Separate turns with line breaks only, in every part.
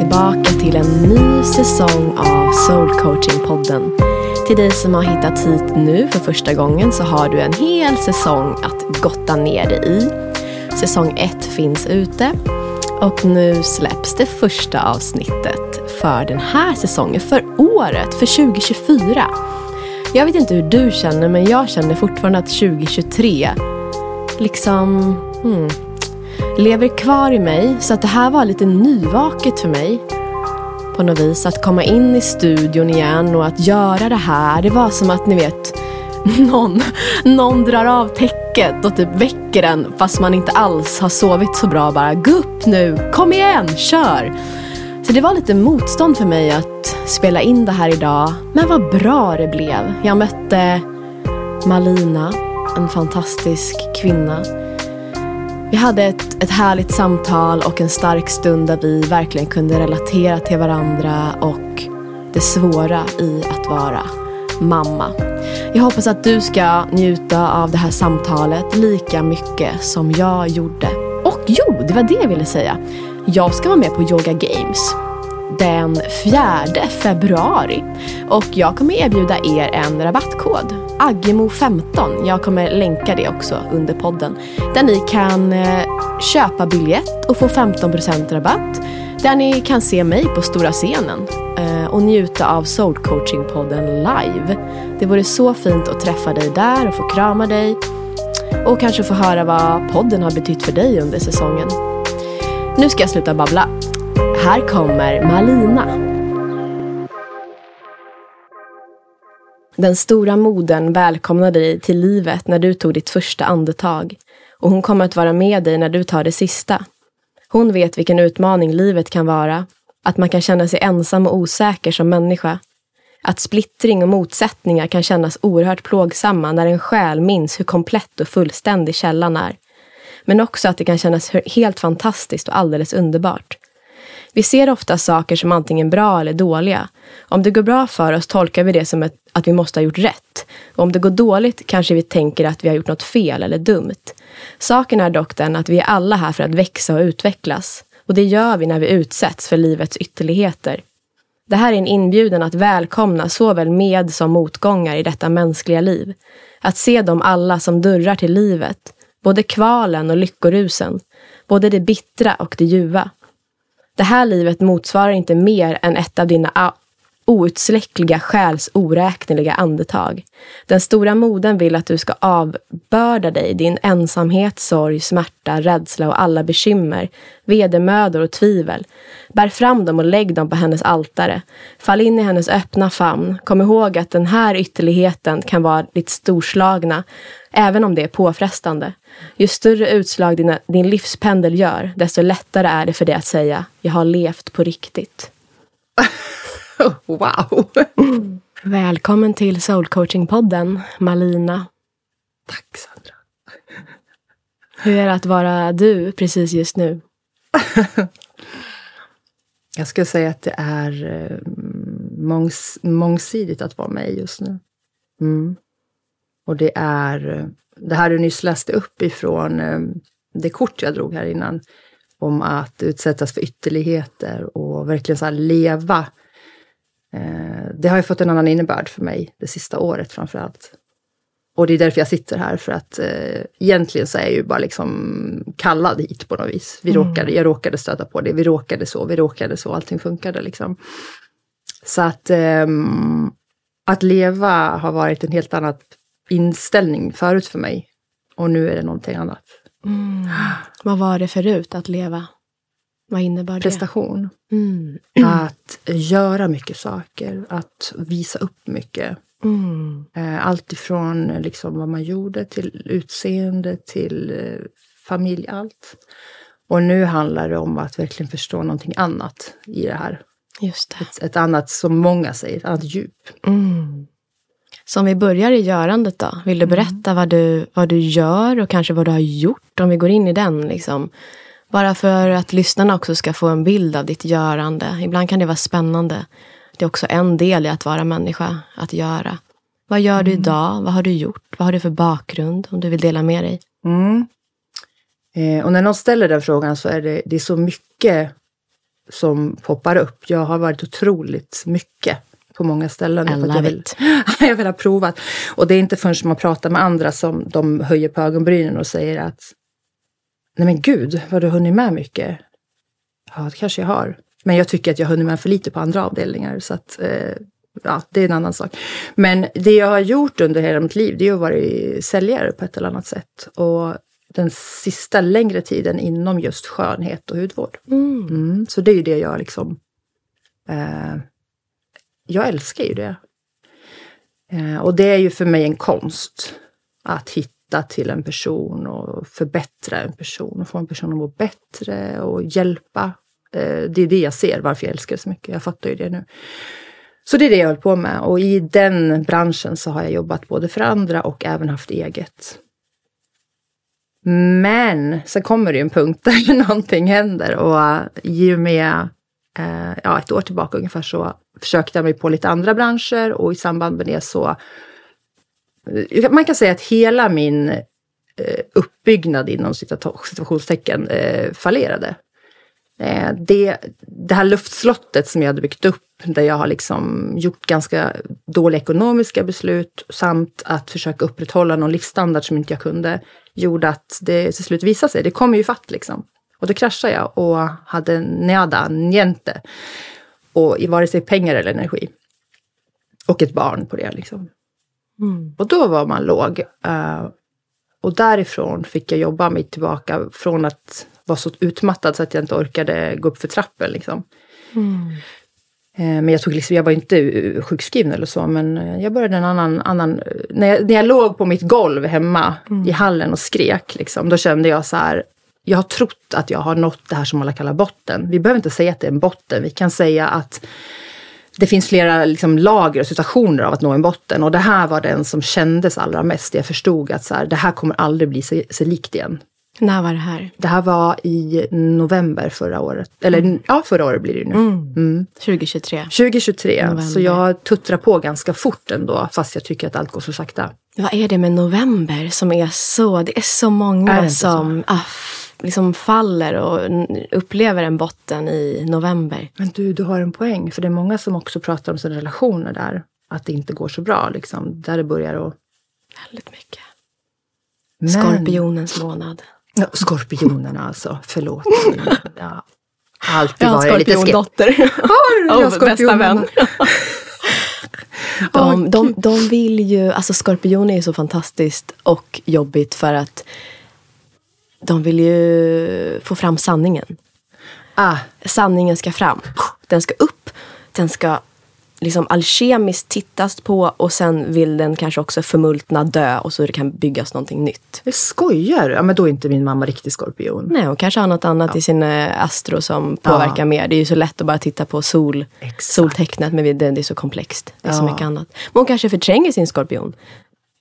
tillbaka till en ny säsong av Soul Coaching-podden. Till dig som har hittat hit nu för första gången så har du en hel säsong att gotta ner dig i. Säsong 1 finns ute och nu släpps det första avsnittet för den här säsongen, för året, för 2024. Jag vet inte hur du känner men jag känner fortfarande att 2023 liksom hmm, lever kvar i mig. Så att det här var lite nyvaket för mig. På något vis. Att komma in i studion igen och att göra det här. Det var som att ni vet någon, någon drar av täcket och typ väcker en fast man inte alls har sovit så bra. Bara gå upp nu, kom igen, kör! Så det var lite motstånd för mig att spela in det här idag. Men vad bra det blev. Jag mötte Malina, en fantastisk kvinna vi hade ett, ett härligt samtal och en stark stund där vi verkligen kunde relatera till varandra och det svåra i att vara mamma. Jag hoppas att du ska njuta av det här samtalet lika mycket som jag gjorde. Och jo, det var det jag ville säga. Jag ska vara med på Yoga Games den 4 februari. Och jag kommer erbjuda er en rabattkod. Aggemo15. Jag kommer länka det också under podden. Där ni kan eh, köpa biljett och få 15% rabatt. Där ni kan se mig på stora scenen eh, och njuta av Soul Coaching-podden live. Det vore så fint att träffa dig där och få krama dig. Och kanske få höra vad podden har betytt för dig under säsongen. Nu ska jag sluta babbla. Här kommer Malina. Den stora modern välkomnar dig till livet när du tog ditt första andetag. Och hon kommer att vara med dig när du tar det sista. Hon vet vilken utmaning livet kan vara. Att man kan känna sig ensam och osäker som människa. Att splittring och motsättningar kan kännas oerhört plågsamma när en själ minns hur komplett och fullständig källan är. Men också att det kan kännas helt fantastiskt och alldeles underbart. Vi ser ofta saker som antingen bra eller dåliga. Om det går bra för oss tolkar vi det som ett, att vi måste ha gjort rätt. Och om det går dåligt kanske vi tänker att vi har gjort något fel eller dumt. Saken är dock den att vi är alla här för att växa och utvecklas. Och det gör vi när vi utsätts för livets ytterligheter. Det här är en inbjudan att välkomna såväl med som motgångar i detta mänskliga liv. Att se dem alla som dörrar till livet. Både kvalen och lyckorusen. Både det bittra och det ljuva. Det här livet motsvarar inte mer än ett av dina outsläckliga själs oräkneliga andetag. Den stora moden vill att du ska avbörda dig din ensamhet, sorg, smärta, rädsla och alla bekymmer, vedermödor och tvivel. Bär fram dem och lägg dem på hennes altare. Fall in i hennes öppna famn. Kom ihåg att den här ytterligheten kan vara ditt storslagna, även om det är påfrestande. Ju större utslag dina, din livspendel gör, desto lättare är det för dig att säga jag har levt på riktigt.
wow!
Välkommen till Soul Coaching-podden, Malina.
Tack Sandra.
Hur är det att vara du precis just nu?
Jag skulle säga att det är eh, mångs mångsidigt att vara mig just nu. Mm. Och det är det här du nyss läste upp ifrån eh, det kort jag drog här innan om att utsättas för ytterligheter och verkligen så leva. Eh, det har ju fått en annan innebörd för mig det sista året framför allt. Och det är därför jag sitter här, för att eh, egentligen så är jag ju bara liksom kallad hit på något vis. Vi mm. råkade, jag råkade stöta på det, vi råkade så, vi råkade så, allting funkade liksom. Så att eh, att leva har varit en helt annat inställning förut för mig. Och nu är det någonting annat.
Mm. Vad var det förut, att leva? Vad innebar det?
Prestation. Mm. Att göra mycket saker, att visa upp mycket. Mm. Eh, allt ifrån liksom vad man gjorde till utseende, till eh, familj, allt. Och nu handlar det om att verkligen förstå någonting annat i det här.
Just det.
Ett, ett annat, som många säger, ett annat djup. Mm.
Så om vi börjar i görandet då. Vill du mm. berätta vad, du, vad du gör och kanske vad du har gjort? Om vi går in i den. Liksom. Bara för att lyssnarna också ska få en bild av ditt görande. Ibland kan det vara spännande. Det är också en del i att vara människa, att göra. Vad gör du mm. idag? Vad har du gjort? Vad har du för bakgrund? Om du vill dela med dig.
Mm. Eh, och när någon ställer den frågan så är det, det är så mycket som poppar upp. Jag har varit otroligt mycket på många ställen.
I love
jag vill,
it.
jag vill ha provat. Och det är inte förrän man pratar med andra som de höjer på ögonbrynen och säger att Nej men gud, vad du har hunnit med mycket. Ja, det kanske jag har. Men jag tycker att jag har hunnit med för lite på andra avdelningar. Så att, eh, ja, det är en annan sak. Men det jag har gjort under hela mitt liv, det är att vara säljare på ett eller annat sätt. Och den sista längre tiden inom just skönhet och hudvård.
Mm.
Mm, så det är ju det jag liksom... Eh, jag älskar ju det. Eh, och det är ju för mig en konst att hitta till en person och förbättra en person och få en person att må bättre och hjälpa. Eh, det är det jag ser, varför jag älskar det så mycket. Jag fattar ju det nu. Så det är det jag håller på med och i den branschen så har jag jobbat både för andra och även haft eget. Men sen kommer det ju en punkt där någonting händer och i och med ja, ett år tillbaka ungefär så försökte jag mig på lite andra branscher och i samband med det så eh, man kan säga att hela min eh, uppbyggnad inom situationstecken eh, fallerade. Det, det här luftslottet som jag hade byggt upp där jag har liksom gjort ganska dåliga ekonomiska beslut samt att försöka upprätthålla någon livsstandard som inte jag kunde gjorde att det till slut visade sig. Det kom ju fatt liksom. Och då kraschade jag och hade nada, niente. Och i vare sig pengar eller energi. Och ett barn på det liksom.
Mm.
Och då var man låg. Uh, och därifrån fick jag jobba mig tillbaka från att vara så utmattad så att jag inte orkade gå upp för trappen liksom.
Mm.
Men jag, tog liksom, jag var inte sjukskriven eller så, men jag började en annan... annan när, jag, när jag låg på mitt golv hemma mm. i hallen och skrek, liksom, då kände jag så här, jag har trott att jag har nått det här som alla kallar botten. Vi behöver inte säga att det är en botten, vi kan säga att det finns flera liksom, lager och situationer av att nå en botten. Och det här var den som kändes allra mest. Jag förstod att så här, det här kommer aldrig bli sig, sig likt igen.
När var det här?
Det här var i november förra året. Eller mm. ja, förra året blir det ju nu.
Mm. Mm. 2023.
2023. November. Så jag tuttrar på ganska fort ändå, fast jag tycker att allt går så sakta.
Vad är det med november som är så... Det är så många är som ah, liksom faller och upplever en botten i november.
Men du, du har en poäng. För det är många som också pratar om sina relationer där. Att det inte går så bra, liksom. Där det börjar att...
Väldigt mycket. Men... Skorpionens månad.
Ja, skorpionerna alltså, förlåt. Ja. Alltid
jag har en skorpiondotter.
Har du
bästa vän. de, de, de vill ju, alltså skorpioner är så fantastiskt och jobbigt för att de vill ju få fram sanningen.
Ah.
Sanningen ska fram. Den ska upp, den ska liksom alkemiskt tittas på och sen vill den kanske också förmultna dö och så det kan byggas någonting nytt.
Det skojar Ja men då är inte min mamma riktig skorpion.
Nej, hon kanske har något annat ja. i sin eh, astro som påverkar ja. mer. Det är ju så lätt att bara titta på sol, soltecknet men det, det är så komplext. Det är ja. så mycket annat. Men hon kanske förtränger sin skorpion.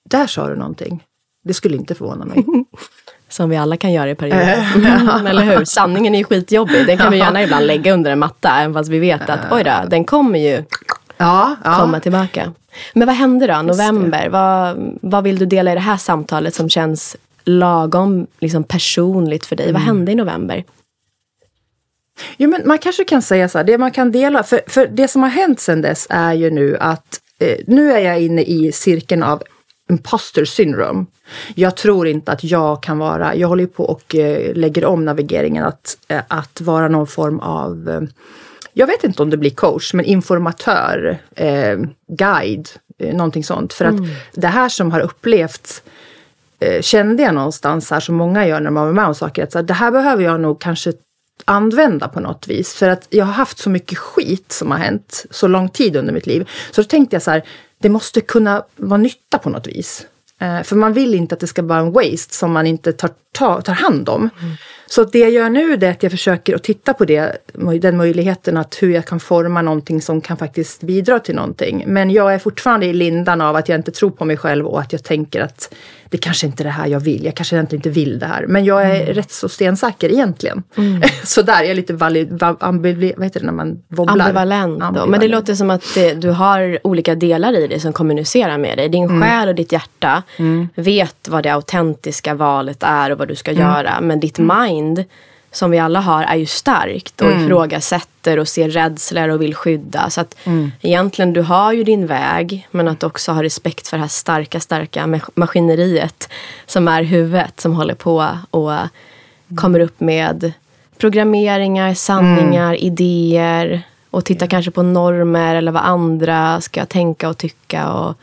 Där sa du någonting. Det skulle inte förvåna mig.
Som vi alla kan göra i perioder. Eller hur? Sanningen är ju skitjobbig. Den kan vi gärna ibland lägga under en matta. Även fast vi vet att oj då, den kommer ju
ja, ja.
komma tillbaka. Men vad hände då, november? Vad, vad vill du dela i det här samtalet som känns lagom liksom personligt för dig? Mm. Vad hände i november?
Jo, men man kanske kan säga så här, det man kan dela, för, för det som har hänt sedan dess är ju nu att eh, nu är jag inne i cirkeln av imposter syndrome. Jag tror inte att jag kan vara, jag håller på och eh, lägger om navigeringen att, eh, att vara någon form av eh, jag vet inte om det blir coach, men informatör, eh, guide, eh, någonting sånt. För mm. att det här som har upplevts eh, kände jag någonstans här som många gör när man var med om saker. Att så här, det här behöver jag nog kanske använda på något vis. För att jag har haft så mycket skit som har hänt så lång tid under mitt liv. Så då tänkte jag så här, det måste kunna vara nytta på något vis. Eh, för man vill inte att det ska vara en waste som man inte tar, tar, tar hand om. Mm. Så det jag gör nu är att jag försöker att titta på det, den möjligheten att hur jag kan forma någonting som kan faktiskt bidra till någonting. Men jag är fortfarande i lindan av att jag inte tror på mig själv och att jag tänker att det kanske inte är det här jag vill. Jag kanske egentligen inte vill det här. Men jag är mm. rätt så stensäker egentligen. Mm. så där, jag är lite valid, ambivalent, vad heter det när man wobblar?
Ambivalent. Ambivalent. Men det låter som att det, du har olika delar i dig som kommunicerar med dig. Din mm. själ och ditt hjärta mm. vet vad det autentiska valet är och vad du ska mm. göra. Men ditt mind som vi alla har är ju starkt och mm. ifrågasätter och ser rädslor och vill skydda. Så att mm. egentligen, du har ju din väg men att också ha respekt för det här starka, starka maskineriet som är huvudet som håller på och mm. kommer upp med programmeringar, sanningar, mm. idéer och titta yeah. kanske på normer eller vad andra ska tänka och tycka. Och,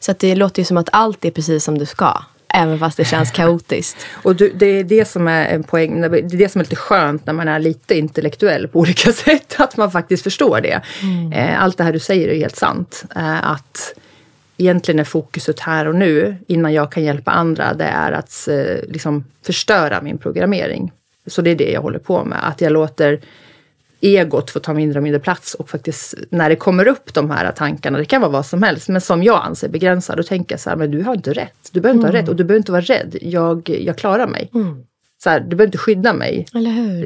så att det låter ju som att allt är precis som du ska. Även fast det känns kaotiskt.
Och du, det är det som är en poäng, det är det som är lite skönt när man är lite intellektuell på olika sätt. Att man faktiskt förstår det. Mm. Eh, allt det här du säger är helt sant. Eh, att egentligen är fokuset här och nu, innan jag kan hjälpa andra, det är att eh, liksom förstöra min programmering. Så det är det jag håller på med. Att jag låter egot få ta mindre och mindre plats och faktiskt när det kommer upp de här tankarna, det kan vara vad som helst, men som jag anser begränsar, då tänker jag så här, men du har inte rätt. Du behöver inte mm. ha rätt och du behöver inte vara rädd. Jag, jag klarar mig. Mm. Så här, du behöver inte skydda mig,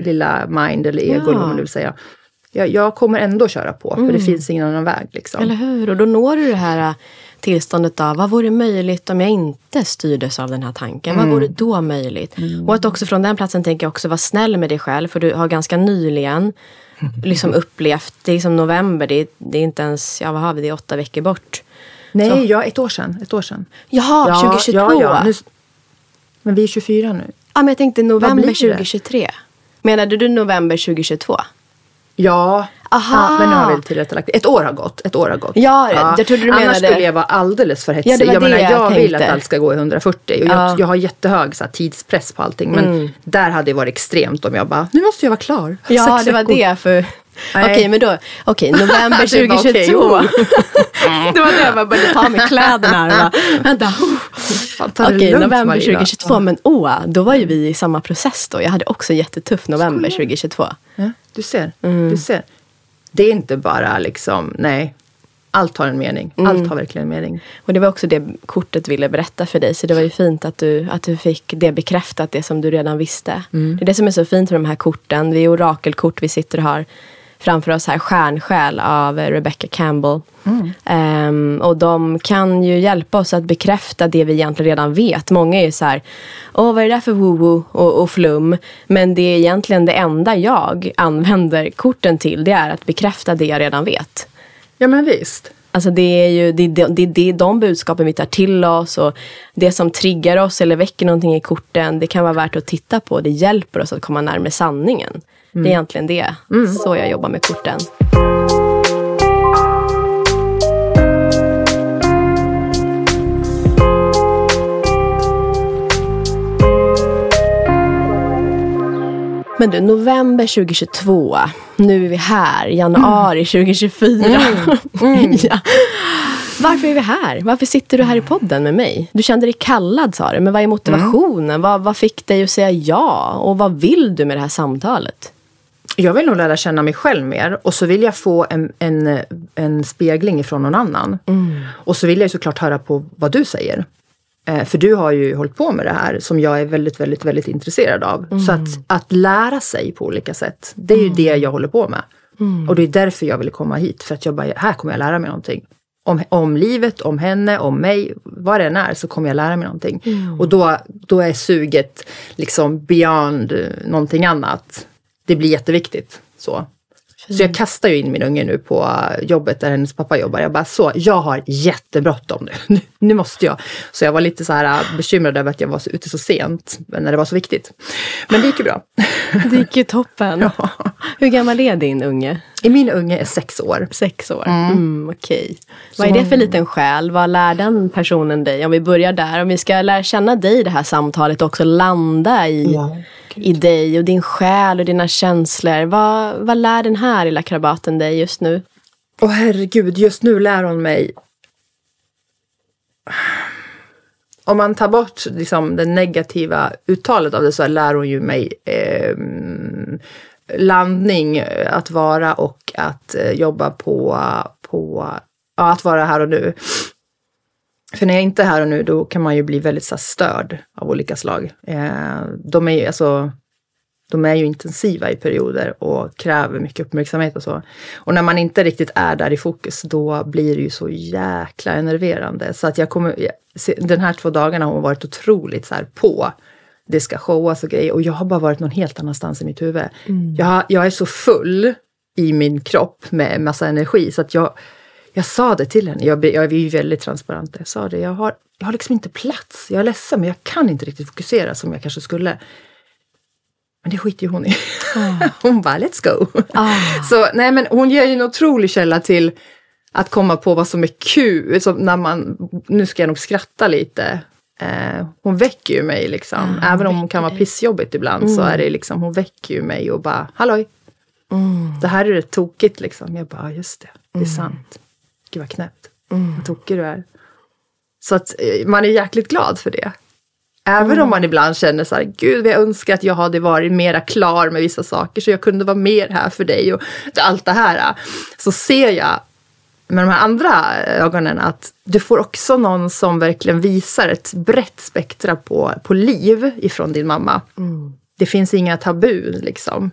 lilla mind eller ego, ja. eller vad man vill säga. Jag, jag, kommer ändå köra på, för det mm. finns ingen annan väg. Liksom.
Eller hur? Och då når du det här tillståndet av vad vore möjligt om jag inte styrdes av den här tanken? Mm. Vad vore då möjligt? Mm. Och att också från den platsen tänker jag också vara snäll med dig själv. För du har ganska nyligen liksom upplevt, det är som november, det är, det är inte ens, ja vad har vi, det är åtta veckor bort.
Nej, Så. ja ett år sedan. Ett år sedan.
Jaha, ja, 2022. Ja, ja. Nu,
men vi är 24 nu.
Ja, men jag tänkte november 2023. Menade du november 2022?
Ja, Aha. Ja, men nu har vi tillrättalagt Ett år har gått. Ett år har gått.
Ja, ja. jag trodde du menade...
Annars skulle jag vara alldeles för hetsig. Ja, det var jag, det menar, jag, jag vill att allt ska gå i 140. Och ja. jag, jag har jättehög så här, tidspress på allting. Men mm. där hade det varit extremt om jag bara, nu måste jag vara klar.
Ja, Sex det var det. För... Okej, okay, men då, okej, november 2022. det var då jag bara började ta mig kläderna vänta. Okej, okay, november 2022, men åh, då var ju vi i samma process då. Jag hade också jättetuff november 2022.
Ja, du ser, mm. du ser det är inte bara liksom, nej, allt har en mening. Mm. Allt har verkligen en mening.
Och det var också det kortet ville berätta för dig. Så det var ju fint att du, att du fick det bekräftat, det som du redan visste. Mm. Det är det som är så fint med de här korten. Det är orakelkort vi sitter och har framför oss här, Stjärnsjäl av Rebecca Campbell. Mm. Um, och de kan ju hjälpa oss att bekräfta det vi egentligen redan vet. Många är ju så här, åh vad är det där för woo-woo och, och, flum? Men det är egentligen det enda jag använder korten till, det är att bekräfta det jag redan vet.
Ja men visst.
Alltså det är ju det, det, det, det är de budskapen vi tar till oss och det som triggar oss eller väcker någonting i korten, det kan vara värt att titta på. Det hjälper oss att komma närmare sanningen. Mm. Det är egentligen det. Mm. Så jag jobbar med korten. Men du, november 2022. Nu är vi här. Januari mm. 2024. Mm. Mm. ja. Varför är vi här? Varför sitter du här i podden med mig? Du kände dig kallad sa du, men vad är motivationen? Mm. Vad, vad fick dig att säga ja? Och vad vill du med det här samtalet?
Jag vill nog lära känna mig själv mer och så vill jag få en, en, en spegling från någon annan. Mm. Och så vill jag såklart höra på vad du säger. Eh, för du har ju hållit på med det här som jag är väldigt, väldigt, väldigt intresserad av. Mm. Så att, att lära sig på olika sätt, det är ju mm. det jag håller på med. Mm. Och det är därför jag ville komma hit, för att jag bara, här kommer jag lära mig någonting. Om, om livet, om henne, om mig, vad det än är så kommer jag lära mig någonting. Mm. Och då, då är suget liksom beyond någonting annat det blir jätteviktigt. Så. Så jag kastar ju in min unge nu på jobbet där hennes pappa jobbar. Jag bara så, jag har jättebråttom nu. nu måste jag. Så jag var lite så här äh, bekymrad över att jag var så ute så sent när det var så viktigt. Men det gick ju bra.
Det gick ju toppen. Ja. Hur gammal är din unge?
Min unge är sex år.
Sex år, mm. mm okej. Okay. Vad är det för liten själ? Vad lär den personen dig? Om vi börjar där, om vi ska lära känna dig i det här samtalet och också landa i ja i dig och din själ och dina känslor. Vad, vad lär den här lilla krabaten dig just nu?
Åh oh, herregud, just nu lär hon mig om man tar bort liksom, det negativa uttalet av det så lär hon ju mig eh, landning, eh, att vara och att eh, jobba på, på ja, att vara här och nu. För när jag inte är här och nu, då kan man ju bli väldigt så störd av olika slag. Eh, de, är ju, alltså, de är ju intensiva i perioder och kräver mycket uppmärksamhet och så. Och när man inte riktigt är där i fokus, då blir det ju så jäkla enerverande. Så att jag kommer, den här två dagarna har hon varit otroligt så på det ska showas och grejer. Och jag har bara varit någon helt annanstans i mitt huvud. Jag, har, jag är så full i min kropp med massa energi så att jag, jag sa det till henne. Jag, jag är ju väldigt transparent. Jag sa det. Jag har, jag har liksom inte plats. Jag är ledsen men jag kan inte riktigt fokusera som jag kanske skulle. Men det skiter ju hon i. Hon bara, let's go.
Ah.
Så nej men hon ger ju en otrolig källa till att komma på vad som är kul. Som när man, nu ska jag nog skratta lite. Eh, hon väcker ju mig liksom.
Ja,
Även om hon kan vara pissjobbigt ibland så är det liksom, hon väcker ju mig och bara, halloj. Det här är rätt tokigt liksom. Jag bara, "Ja, just det, det är sant. Gud vad knäppt. Vad tokig du är. Så att eh, man är jäkligt glad för det. Även om man ibland känner så här, gud jag önskar att jag hade varit mera klar med vissa saker så jag kunde vara mer här för dig och allt det här. Så ser jag med de här andra ögonen att du får också någon som verkligen visar ett brett spektra på, på liv ifrån din mamma. Det finns inga tabun liksom.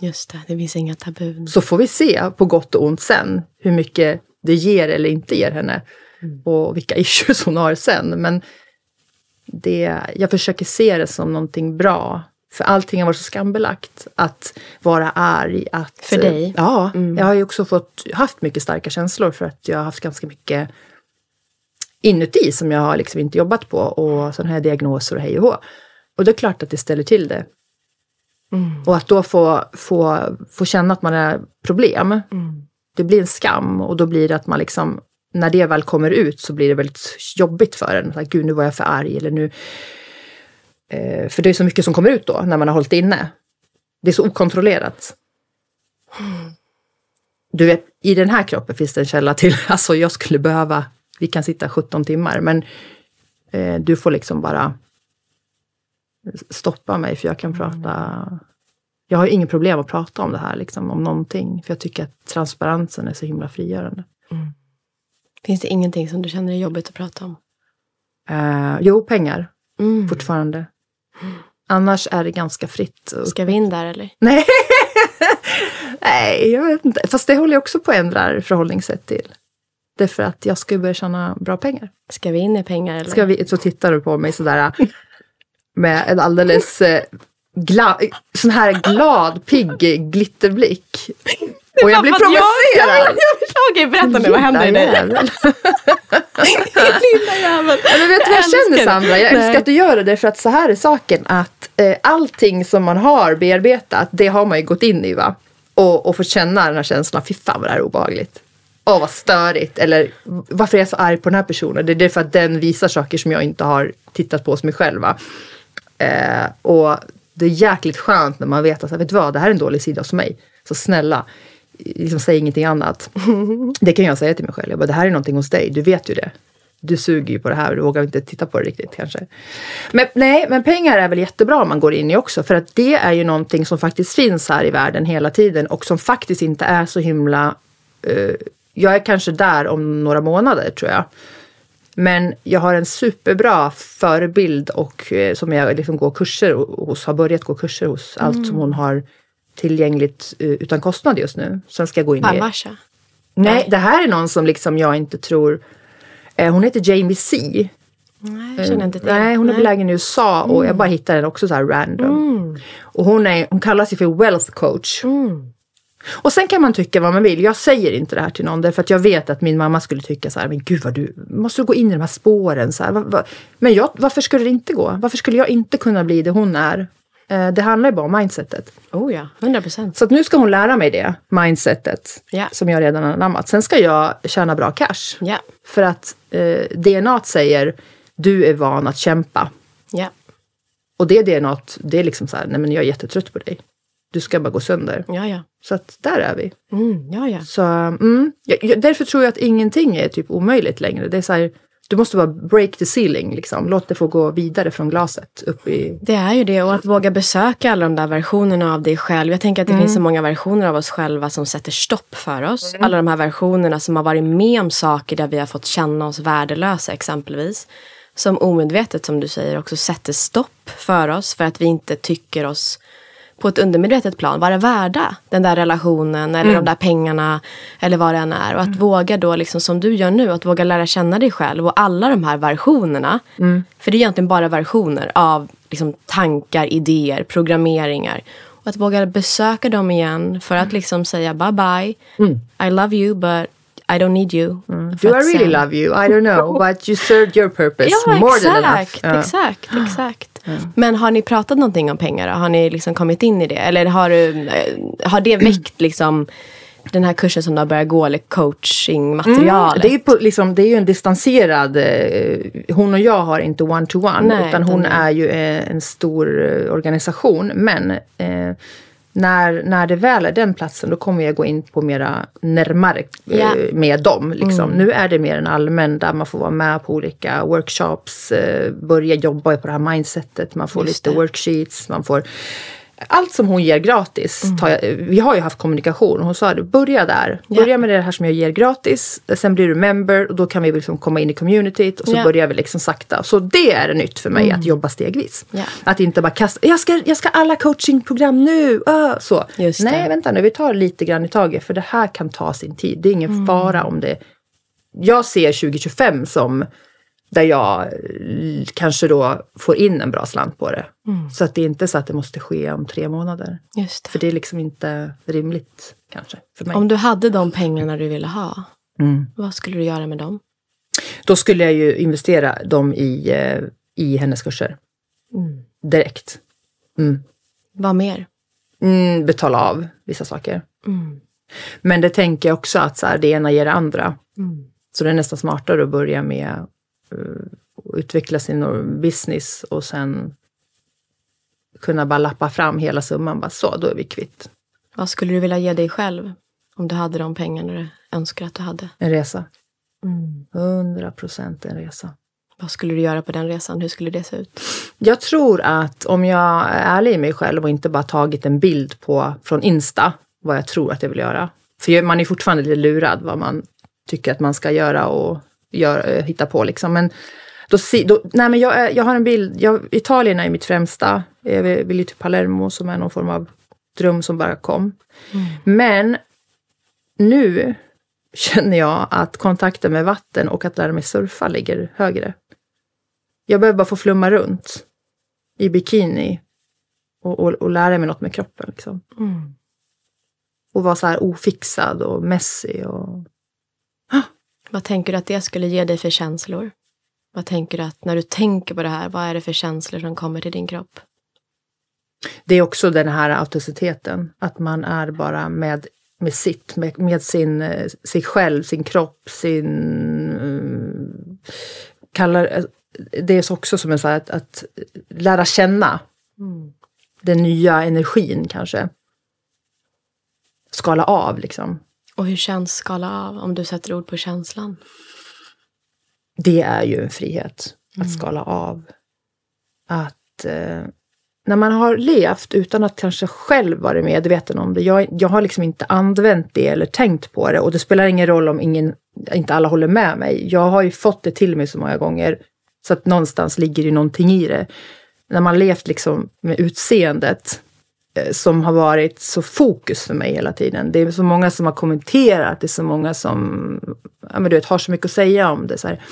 Just det, det finns inga tabun.
Så får vi se på gott och ont sen hur mycket det ger eller inte ger henne. Och vilka issues hon har sen. Men det, jag försöker se det som någonting bra. För allting har varit så skambelagt. Att vara arg. Att,
För dig?
Ja, jag har ju också fått, haft mycket starka känslor för att jag har haft ganska mycket inuti som jag har liksom inte jobbat på. Och sådana här diagnoser och hej och hå. Och det är klart att det ställer till det. Och att då få, få, få känna att man är problem, det blir en skam och då blir det att man liksom, när det väl kommer ut så blir det väldigt jobbigt för en. Här, Gud, nu var jag för arg eller nu... Eh, för det är så mycket som kommer ut då när man har hållit inne. Det är så okontrollerat. Du vet, i den här kroppen finns det en källa till, alltså jag skulle behöva, vi kan sitta 17 timmar, men eh, du får liksom bara stoppa mig för jag kan prata jag har ju ingen problem att prata om det här, liksom, om någonting. För jag tycker att transparensen är så himla frigörande.
Finns det ingenting som du känner är jobbigt att prata om?
Eh, jo, pengar
Mm.
fortfarande. Annars är det ganska fritt.
Ska vi in där eller?
Nej. Nej, jag vet inte. Fast det håller jag också på att ändra förhållningssätt till. Därför att jag ska ju börja tjäna bra pengar.
Ska vi in i pengar eller?
Ska vi, så tittar du på mig sådär med en alldeles eh, gla, sån här glad, pigg glitterblick. Och jag blir
För jag-
provocerad.
Okej, berätta nu. Vad händer i dig? Lilla jävel.
Men vet du vad jag känner. Sandra? Jag älskar att du gör det därför att så här är saken att eh, allting som man har bearbetat det har man ju gått in i va? Och, och fått känna den här känslan, fy fan vad det här är obehagligt. Åh vad störigt. Eller varför är jag så arg på den här personen? Det är därför att den visar saker som jag inte har tittat på hos mig själv. va? Eh, och det är jäkligt skönt när man vet att vet du vad, det här är en dålig sida hos mig. Så snälla, liksom säg ingenting annat. Det kan jag säga till mig själv. Jag bara, det här är någonting hos dig, du vet ju det. Du suger ju på det här och du vågar inte titta på det riktigt kanske. Men nej, men pengar är väl jättebra om man går in i också. För att det är ju någonting som faktiskt finns här i världen hela tiden och som faktiskt inte är så himla... eh, jag är kanske där om några månader tror jag. Men jag har en superbra förebild och eh, som jag liksom går kurser hos, har börjat gå kurser hos. Allt som hon har tillgängligt eh, utan kostnad just nu. Sen ska jag gå in i...
Parvasha.
Nej, det här är någon som liksom jag inte tror... Eh, hon heter Jamie C.
Nej, jag känner inte till.
Nej, hon är belägen i USA och jag bara hittade den också så här random. Och hon, är, hon kallar sig för wealth coach. Och sen kan man tycka vad man vill. Jag säger inte det här till någon därför att jag vet att min mamma skulle tycka så här, men gud vad du, måste du gå in i de här spåren? Så här, va, va? Men jag, varför skulle det inte gå? Varför skulle jag inte kunna bli det hon är? Eh, det handlar ju bara om mindsetet.
Oh ja, 100 procent.
Så nu ska hon lära mig det, mindsetet,
Ja.
som jag redan har anammat. Sen ska jag tjäna bra cash.
Ja.
För att eh, DNA säger, du är van att kämpa.
Ja.
Och det DNA, det är liksom så här, nej men jag är jättetrött på dig. Du ska bara gå sönder.
Ja, ja.
Så att där är vi.
Mm, ja, ja.
Så mm, jag, jag, därför tror jag att ingenting är typ omöjligt längre. Det är så här, du måste bara break the ceiling, liksom. Låt det få gå vidare från glaset upp i...
Det är ju det och att våga besöka alla de där versionerna av dig själv. Jag tänker att det finns så många versioner av oss själva som sätter stopp för oss. Alla de här versionerna som har varit med om saker där vi har fått känna oss värdelösa exempelvis. Som omedvetet som du säger också sätter stopp för oss för att vi inte tycker oss på ett undermedvetet plan vara värda den där relationen eller
Mm.
de där pengarna eller vad det än är. Och att våga då, liksom som du gör nu, att våga lära känna dig själv och alla de här versionerna.
Mm.
För det är egentligen bara versioner av liksom, tankar, idéer, programmeringar. Och att våga besöka dem igen för att liksom säga bye bye. I love you but I don't need you.
Mm. Do I really
sen-
love you? I don't know, but you served your purpose
Ja,
more than enough.
exakt,
Ja.
exakt, exakt. Men har ni pratat någonting om pengar då? Har ni liksom kommit in i det? Eller har, du, eh, har det väckt liksom den här kursen som du har börjat gå, eller coachingmaterialet?
Det är, på, liksom, det är ju en distanserad, eh, hon och jag har inte one-to-one,
Nej,
utan hon
det-
är ju eh, en stor organisation. Men eh, när, när det väl är den platsen, då kommer jag gå in på mera närmare eh,
Ja.
med dem. Liksom. Nu är det mer en allmän där man får vara med på olika workshops, eh, börja jobba på det här mindsetet, man får
Just
lite
det.
worksheets, man får allt som hon ger gratis.
Mm.
Tar jag, vi har ju haft kommunikation och hon sa det, börja där. Börja med det här som jag ger gratis. Sen blir du member och då kan vi liksom komma in i communityt och så
Ja.
börjar vi liksom sakta. Så det är nytt för mig att jobba stegvis.
Ja.
Att inte bara kasta, jag ska, jag ska alla coachingprogram nu. ah, så. Nej, vänta nu, vi tar lite grann i taget för det här kan ta sin tid. Det är ingen
Mm.
fara om det... Jag ser 2025 som där jag eh, kanske då får in en bra slant på det.
Mm.
Så att det är inte så att det måste ske om tre månader.
Just
För
det.
det är liksom inte rimligt kanske för mig.
Om du hade de pengarna du ville ha,
Mm.
vad skulle du göra med dem?
Då skulle jag ju investera dem i, eh, i hennes kurser.
Mm.
Direkt. Mm.
Vad mer?
Mm, betala av vissa saker.
Mm.
Men det tänker jag också att så här, det ena ger det andra. Så det är nästan smartare att börja med utveckla sin business och sen kunna bara lappa fram hela summan. Bara så, då är vi kvitt.
Vad skulle du vilja ge dig själv om du hade de pengarna du önskar att du hade?
En resa.
Mm.
100 procent en resa.
Vad skulle du göra på den resan? Hur skulle det se ut?
Jag tror att om jag är ärlig i mig själv och inte bara tagit en bild på, från Insta vad jag tror att jag vill göra. För man är fortfarande lite lurad vad man tycker att man ska göra och gör, eh, hitta på liksom. Men då, då, nej men jag, jag har en bild, jag, Italien är mitt främsta. Jag vill ju till Palermo som är någon form av dröm som bara kom. Men nu känner jag att kontakten med vatten och att lära mig surfa ligger högre. Jag behöver bara få flumma runt i bikini och, och, och lära mig något med kroppen. Liksom.
Mm.
Och vara så här ofixad och messy. Och...
Vad tänker du att det skulle ge dig för känslor? Vad tänker du att när du tänker på det här, vad är det för känslor som kommer till din kropp?
Det är också den här autenticiteten. Att man är bara med, med sitt, med, med sin, eh, sig själv, sin kropp, sin... Um, kallar, eh, det är också som en så här att, att lära känna den nya energin kanske. Skala av liksom.
Och hur känns skala av om du sätter ord på känslan?
det är ju en frihet att skala av. Att eh, när man har levt utan att kanske själv vara medveten om det. Jag, jag har liksom inte använt det eller tänkt på det och det spelar ingen roll om ingen, inte alla håller med mig. Jag har ju fått det till mig så många gånger så att någonstans ligger det någonting i det. När man levt liksom med utseendet som har varit så fokus för mig hela tiden. Det är så många som har kommenterat, det är så många som ja, men du vet, har så mycket att säga om det. Så här.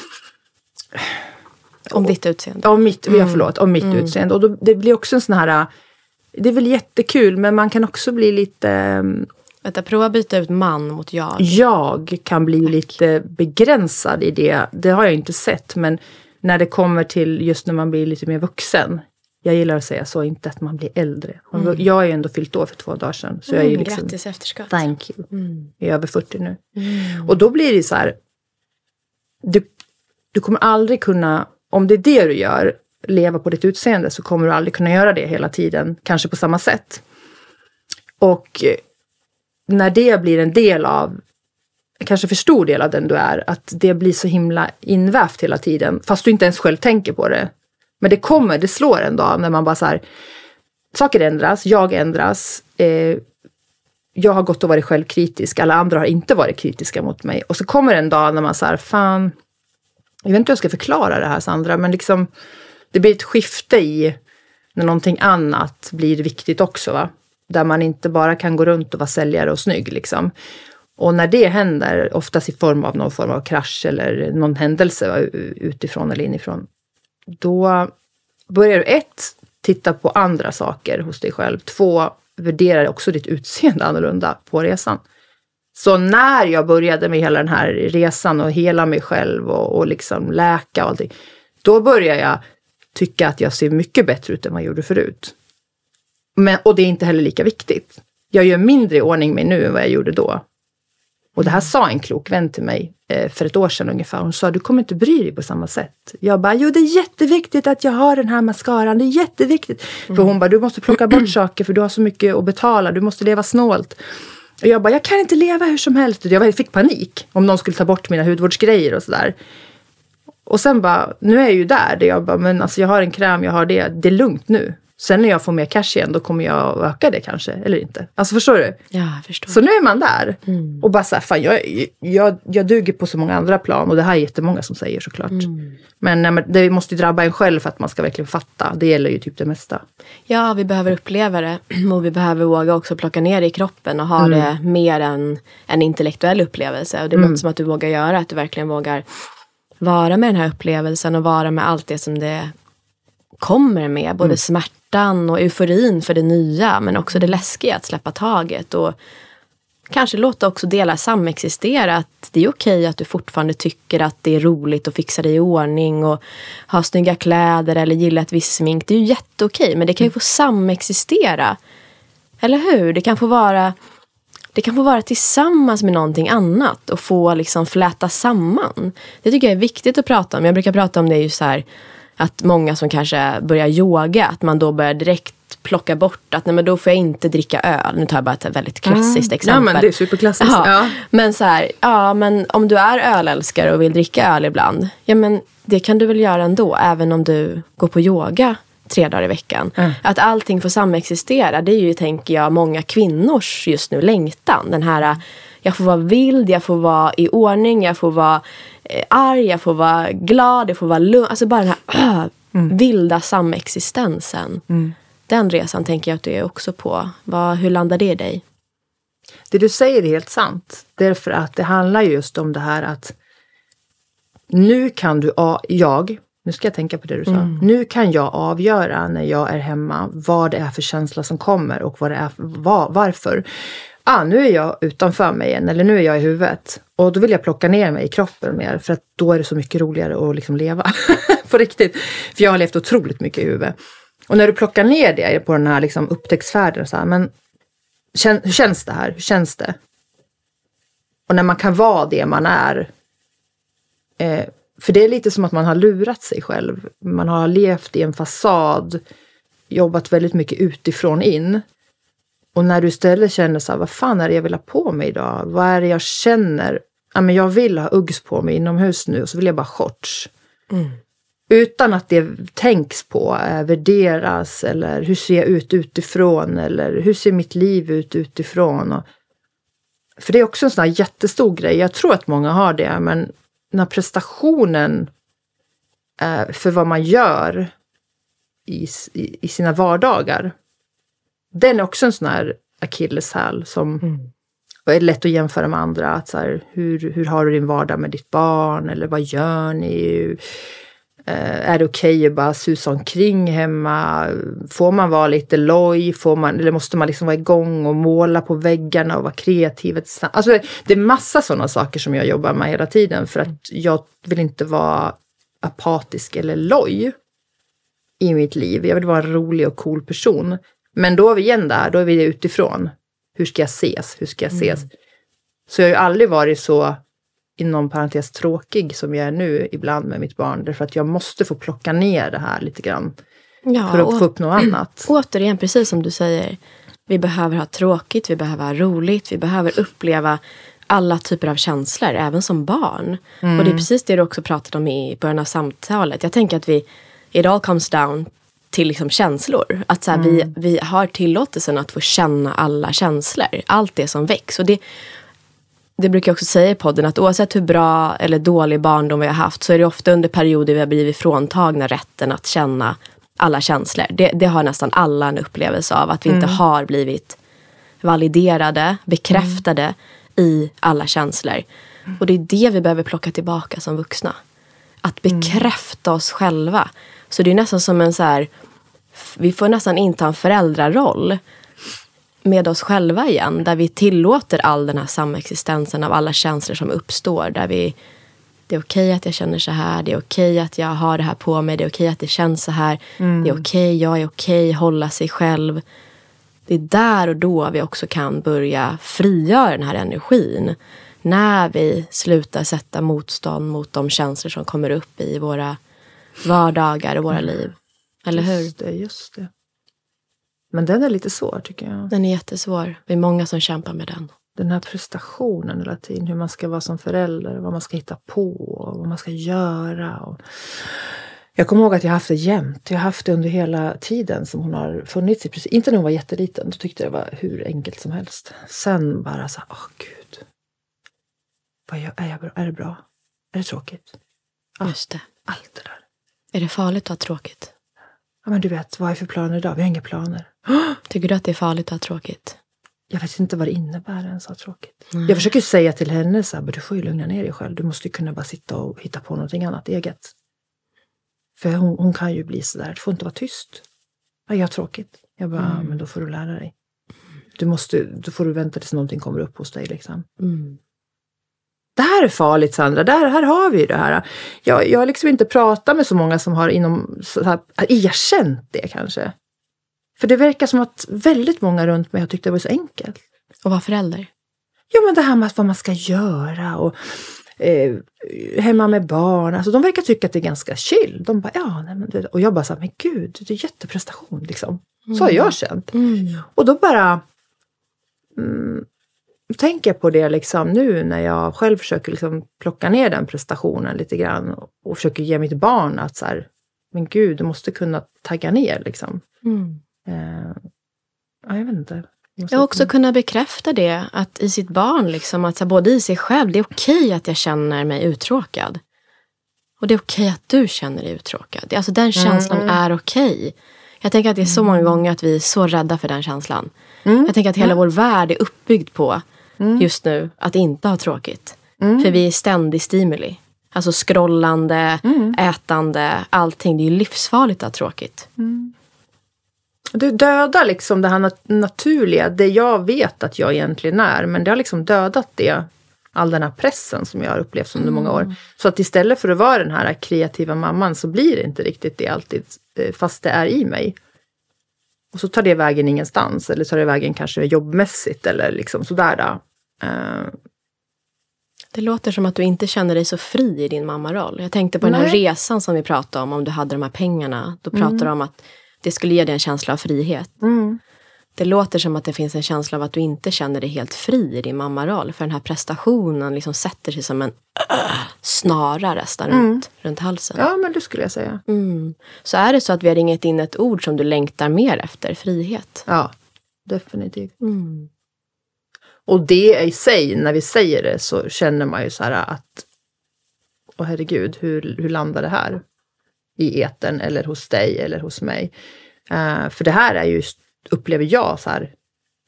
Om ditt utseende?
Om mitt, ja, förlåt, om mitt utseende. Och då, det blir också en sån här... Det är väl jättekul, men man kan också bli lite... mm,
Vänta, prova byta ut man mot jag.
Jag kan bli lite begränsad i det. Det har jag inte sett, men när det kommer till just när man blir lite mer vuxen. Jag gillar att säga så, inte att man blir äldre. Jag är ju ändå fyllt år för två dagar sedan. Så jag är
Mm,
liksom,
Grattis efterskott.
Thank you.
Mm.
Jag är över 40 nu. Och då blir det så här. Du, du kommer aldrig kunna, om det är det du gör, leva på ditt utseende så kommer du aldrig kunna göra det hela tiden, kanske på samma sätt. Och eh, när det blir en del av, kanske för stor del av den du är, att det blir så himla invävt hela tiden, fast du inte ens själv tänker på det. Men det kommer, det slår en dag när man bara så här, saker ändras, jag ändras, eh, jag har gått och varit självkritisk, alla andra har inte varit kritiska mot mig. Och så kommer en dag när man säger fan, jag vet inte hur jag ska förklara det här Sandra, men liksom det blir ett skifte i när någonting annat blir viktigt också. Va? Där man inte bara kan gå runt och vara säljare och snygg. Liksom. Och när det händer, oftast i form av någon form av krasch eller någon händelse va, utifrån eller inifrån, då börjar du ett, titta på andra saker hos dig själv. Två, värdera också ditt utseende annorlunda på resan. Så när jag började med hela den här resan och hela mig själv och, och liksom läka och allting, då började jag tycka att jag ser mycket bättre ut än vad jag gjorde förut. Men, och det är inte heller lika viktigt. Jag gör mindre i ordning mig nu än vad jag gjorde då. Och det här sa en klok vän till mig eh, för ett år sedan ungefär. Hon sa, du kommer inte bry dig på samma sätt. Jag bara, jo det är jätteviktigt att jag har den här mascaran, det är jätteviktigt. Mm. För hon bara, du måste plocka bort saker för du har så mycket att betala, du måste leva snålt. Och jag bara, jag kan inte leva hur som helst. Jag fick panik om någon skulle ta bort mina hudvårdsgrejer och sådär. Och sen bara, nu är jag ju där. där jag bara, men alltså jag har en kräm, jag har det. Det är lugnt nu. Sen när jag får mer cash igen, då kommer jag öka det kanske, eller inte. Alltså förstår du?
Ja, förstår.
Så nu är man där. Mm. Och bara så här, fan jag, jag, jag duger på så många andra plan. Och det här är jättemånga som säger såklart. Mm. Men det måste ju drabba en själv för att man ska verkligen fatta. Det gäller ju typ det mesta.
Ja, vi behöver uppleva det. Och vi behöver våga också plocka ner det i kroppen och ha mm. det mer än en intellektuell upplevelse. Och det låter mm. som att du vågar göra, att du verkligen vågar vara med den här upplevelsen och vara med allt det som det kommer med. Både mm. smärtan och euforin för det nya men också det läskiga att släppa taget. Och kanske låta också delar samexistera. Att det är okej att du fortfarande tycker att det är roligt att fixa dig i ordning och ha snygga kläder eller gilla ett visst smink. Det är ju jätteokej men det kan ju mm. få samexistera. Eller hur? Det kan få vara det kan få vara tillsammans med någonting annat och få liksom fläta samman. Det tycker jag är viktigt att prata om. Jag brukar prata om det just så här att många som kanske börjar yoga, att man då börjar direkt plocka bort att nej men då får jag inte dricka öl. Nu tar jag bara ett väldigt klassiskt mm. exempel.
Ja men det är superklassiskt.
Ja. ja. Men så här, ja men om du är ölälskare och vill dricka öl ibland. Ja men det kan du väl göra ändå även om du går på yoga tre dagar i veckan. Mm. Att allting får samexistera, det är ju, tänker jag, många kvinnors just nu längtan. Den här, jag får vara vild, jag får vara i ordning, jag får vara arg, jag får vara glad, jag får vara lugn. Alltså bara den här mm. vilda samexistensen. Mm. Den resan tänker jag att du är också på. Vad, hur landar det i dig?
Det du säger är helt sant. Därför att det handlar just om det här att nu kan du, jag nu ska jag tänka på det du sa. Mm. Nu kan jag avgöra när jag är hemma vad det är för känsla som kommer och vad det är, var, varför. Ah, nu är jag utanför mig igen, eller nu är jag i huvudet. Och då vill jag plocka ner mig i kroppen mer, för att då är det så mycket roligare att liksom leva. på riktigt. För jag har levt otroligt mycket i huvudet. Och när du plockar ner det på den här liksom upptäcktsfärden, så här, men hur känns det här? Hur känns det? Och när man kan vara det man är, eh, för det är lite som att man har lurat sig själv. Man har levt i en fasad, jobbat väldigt mycket utifrån in. Och när du istället känner så här, vad fan är det jag vill ha på mig idag? Vad är det jag känner? Ja, men jag vill ha Uggs på mig inomhus nu och så vill jag bara shorts. Mm. Utan att det tänks på, äh, värderas eller hur ser jag ut utifrån eller hur ser mitt liv ut utifrån? Och, för det är också en sån här jättestor grej. Jag tror att många har det, men när prestationen eh, för vad man gör i, i, sina vardagar, den är också en sån här akilleshäl som mm. är lätt att jämföra med andra. Att så här, hur, hur har du din vardag med ditt barn? Eller vad gör ni? Eh, är det okej okay att bara susa omkring hemma? Får man vara lite loj? Får man, eller måste man liksom vara igång och måla på väggarna och vara kreativ? Alltså, det är massa sådana saker som jag jobbar med hela tiden för att jag vill inte vara apatisk eller loj i mitt liv. Jag vill vara en rolig och cool person. Men då är vi igen där, då är vi utifrån. Hur ska jag ses? Hur ska jag ses? Mm. Så jag har ju aldrig varit så inom parentes tråkig som jag är nu ibland med mitt barn. Därför att jag måste få plocka ner det här lite grann. Ja, för att få upp något annat.
Återigen, precis som du säger. Vi behöver ha tråkigt, vi behöver ha roligt, vi behöver uppleva alla typer av känslor, även som barn. Mm. Och det är precis det du också pratade om i början av samtalet. Jag tänker att vi, it all comes down till liksom känslor. Att så här, mm. vi, vi har tillåtelsen att få känna alla känslor. Allt det som väcks. Och det, det brukar jag också säga i podden att oavsett hur bra eller dålig barndom vi har haft så är det ofta under perioder vi har blivit fråntagna rätten att känna alla känslor. Det, det har nästan alla en upplevelse av. Att vi inte
Mm.
har blivit validerade, bekräftade
Mm.
i alla känslor. Och det är det vi behöver plocka tillbaka som vuxna. Att
Mm.
bekräfta oss själva. Så det är nästan som en så här, vi får nästan inta en föräldraroll med oss själva igen. Där vi tillåter all den här samexistensen av alla känslor som uppstår. Där vi, det är okej att jag känner så här. Det är okej att jag har det här på mig. Det är okej att det känns så här. Det är okej, jag är okej. Hålla sig själv. Det är där och då vi också kan börja frigöra den här energin. När vi slutar sätta motstånd mot de känslor som kommer upp i våra vardagar och våra liv. Eller hur?
Just det, just det. Men den är lite svår tycker jag.
Den är jättesvår. Vi är många som kämpar med den.
Den här prestationen hela tiden. Hur man ska vara som förälder. Vad man ska hitta på. Och vad man ska göra. Och... Jag kommer ihåg att jag haft det jämt. Jag har haft det under hela tiden som hon har funnits i. Precis. Inte när hon var jätteliten. Då tyckte jag det var hur enkelt som helst. Sen bara så åh gud. Vad gör, är, jag bra? är det bra? Är det tråkigt? Ja.
Just det.
Allt det där.
Är det farligt att ha tråkigt?
Ja, men du vet, vad är för planer idag? Vi har inga planer.
Tycker du att det är farligt att ha tråkigt?
Jag vet inte vad det innebär ens att ha tråkigt. Jag försöker säga till henne så här, "Men du får ju lugna ner dig själv. Du måste ju kunna bara sitta och hitta på någonting annat eget. För hon, hon kan ju bli så där, du får inte vara tyst. Ja, jag har tråkigt. Jag bara, "Ja, men då får du lära dig. Du måste, då får du vänta tills någonting kommer upp hos dig liksom.
Mm.
Det här är farligt Sandra, där, här har vi det här. Jag, jag har liksom inte pratat med så många som har inom, så här, erkänt det kanske. För det verkar som att väldigt många runt mig har tyckt det var så enkelt.
Och vara förälder?
Ja, men det här med vad man ska göra och eh, hemma med barn. Alltså, de verkar tycka att det är ganska chill. De bara, ja, nej, men det, och jag bara så här, men gud, det är jätteprestation liksom. Så har jag känt.
Mm.
Och då bara mm, tänker jag på det liksom nu när jag själv försöker liksom plocka ner den prestationen lite grann och, försöker ge mitt barn att så här, men gud, du måste kunna tagga ner liksom.
Mm.
Eh, ja, jag vet inte.
Jag också kunnat bekräfta det att i sitt barn, liksom, att så både i sig själv, det är okej att jag känner mig uttråkad. Och det är okej att du känner dig uttråkad. Alltså den känslan är okej. Jag tänker att det är så många gånger att vi är så rädda för den känslan. Jag tänker att hela vår värld är uppbyggd på just nu att inte ha tråkigt. För vi är ständig stimuli. Alltså scrollande, ätande, allting. Det är livsfarligt att ha tråkigt.
Du dödar liksom det här nat- naturliga, det jag vet att jag egentligen är. Men det har liksom dödat det, all den här pressen som jag har upplevt under många år. Så att istället för att vara den här kreativa mamman så blir det inte riktigt det alltid, eh, fast det är i mig. Och så tar det vägen ingenstans, eller tar det vägen kanske jobbmässigt eller liksom sådär. Då. Eh,
Det låter som att du inte känner dig så fri i din mammaroll. Jag tänkte på den här
Nej.
resan som vi pratade om, om du hade de här pengarna. Då pratade du om att det skulle ge dig en känsla av frihet. Det låter som att det finns en känsla av att du inte känner dig helt fri i din mammaroll. För den här prestationen liksom sätter sig som en snara nästan runt, runt halsen.
ja, men det skulle jag säga.
Mm. Så är det så att vi har ringat in ett ord som du längtar mer efter, frihet.
Ja, definitivt.
Mm.
Och det i sig, när vi säger det så känner man ju så här att Åh herregud, hur, hur landar det här? I eten eller hos dig eller hos mig. Eh, för det här är ju, upplever jag, så här,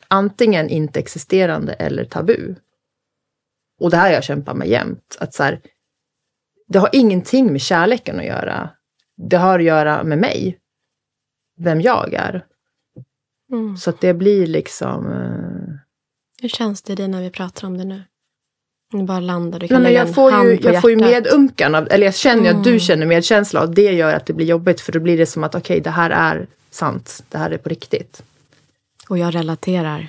antingen inte existerande eller tabu. Och det här har jag kämpat med jämt. Att så här, det har ingenting med kärleken att göra. Det har att göra med mig. Vem jag är.
Mm.
Så att det blir liksom... Eh,
Hur känns det i dig när vi pratar om det nu? Du bara landar, du
Nej,
kan lägga
jag får ju, jag får ju.
Mm.
medunkan, av, eller jag känner ju att du känner medkänsla och det gör att det blir jobbigt för då blir det som att okej, det här är sant, det här är på riktigt.
Och jag relaterar.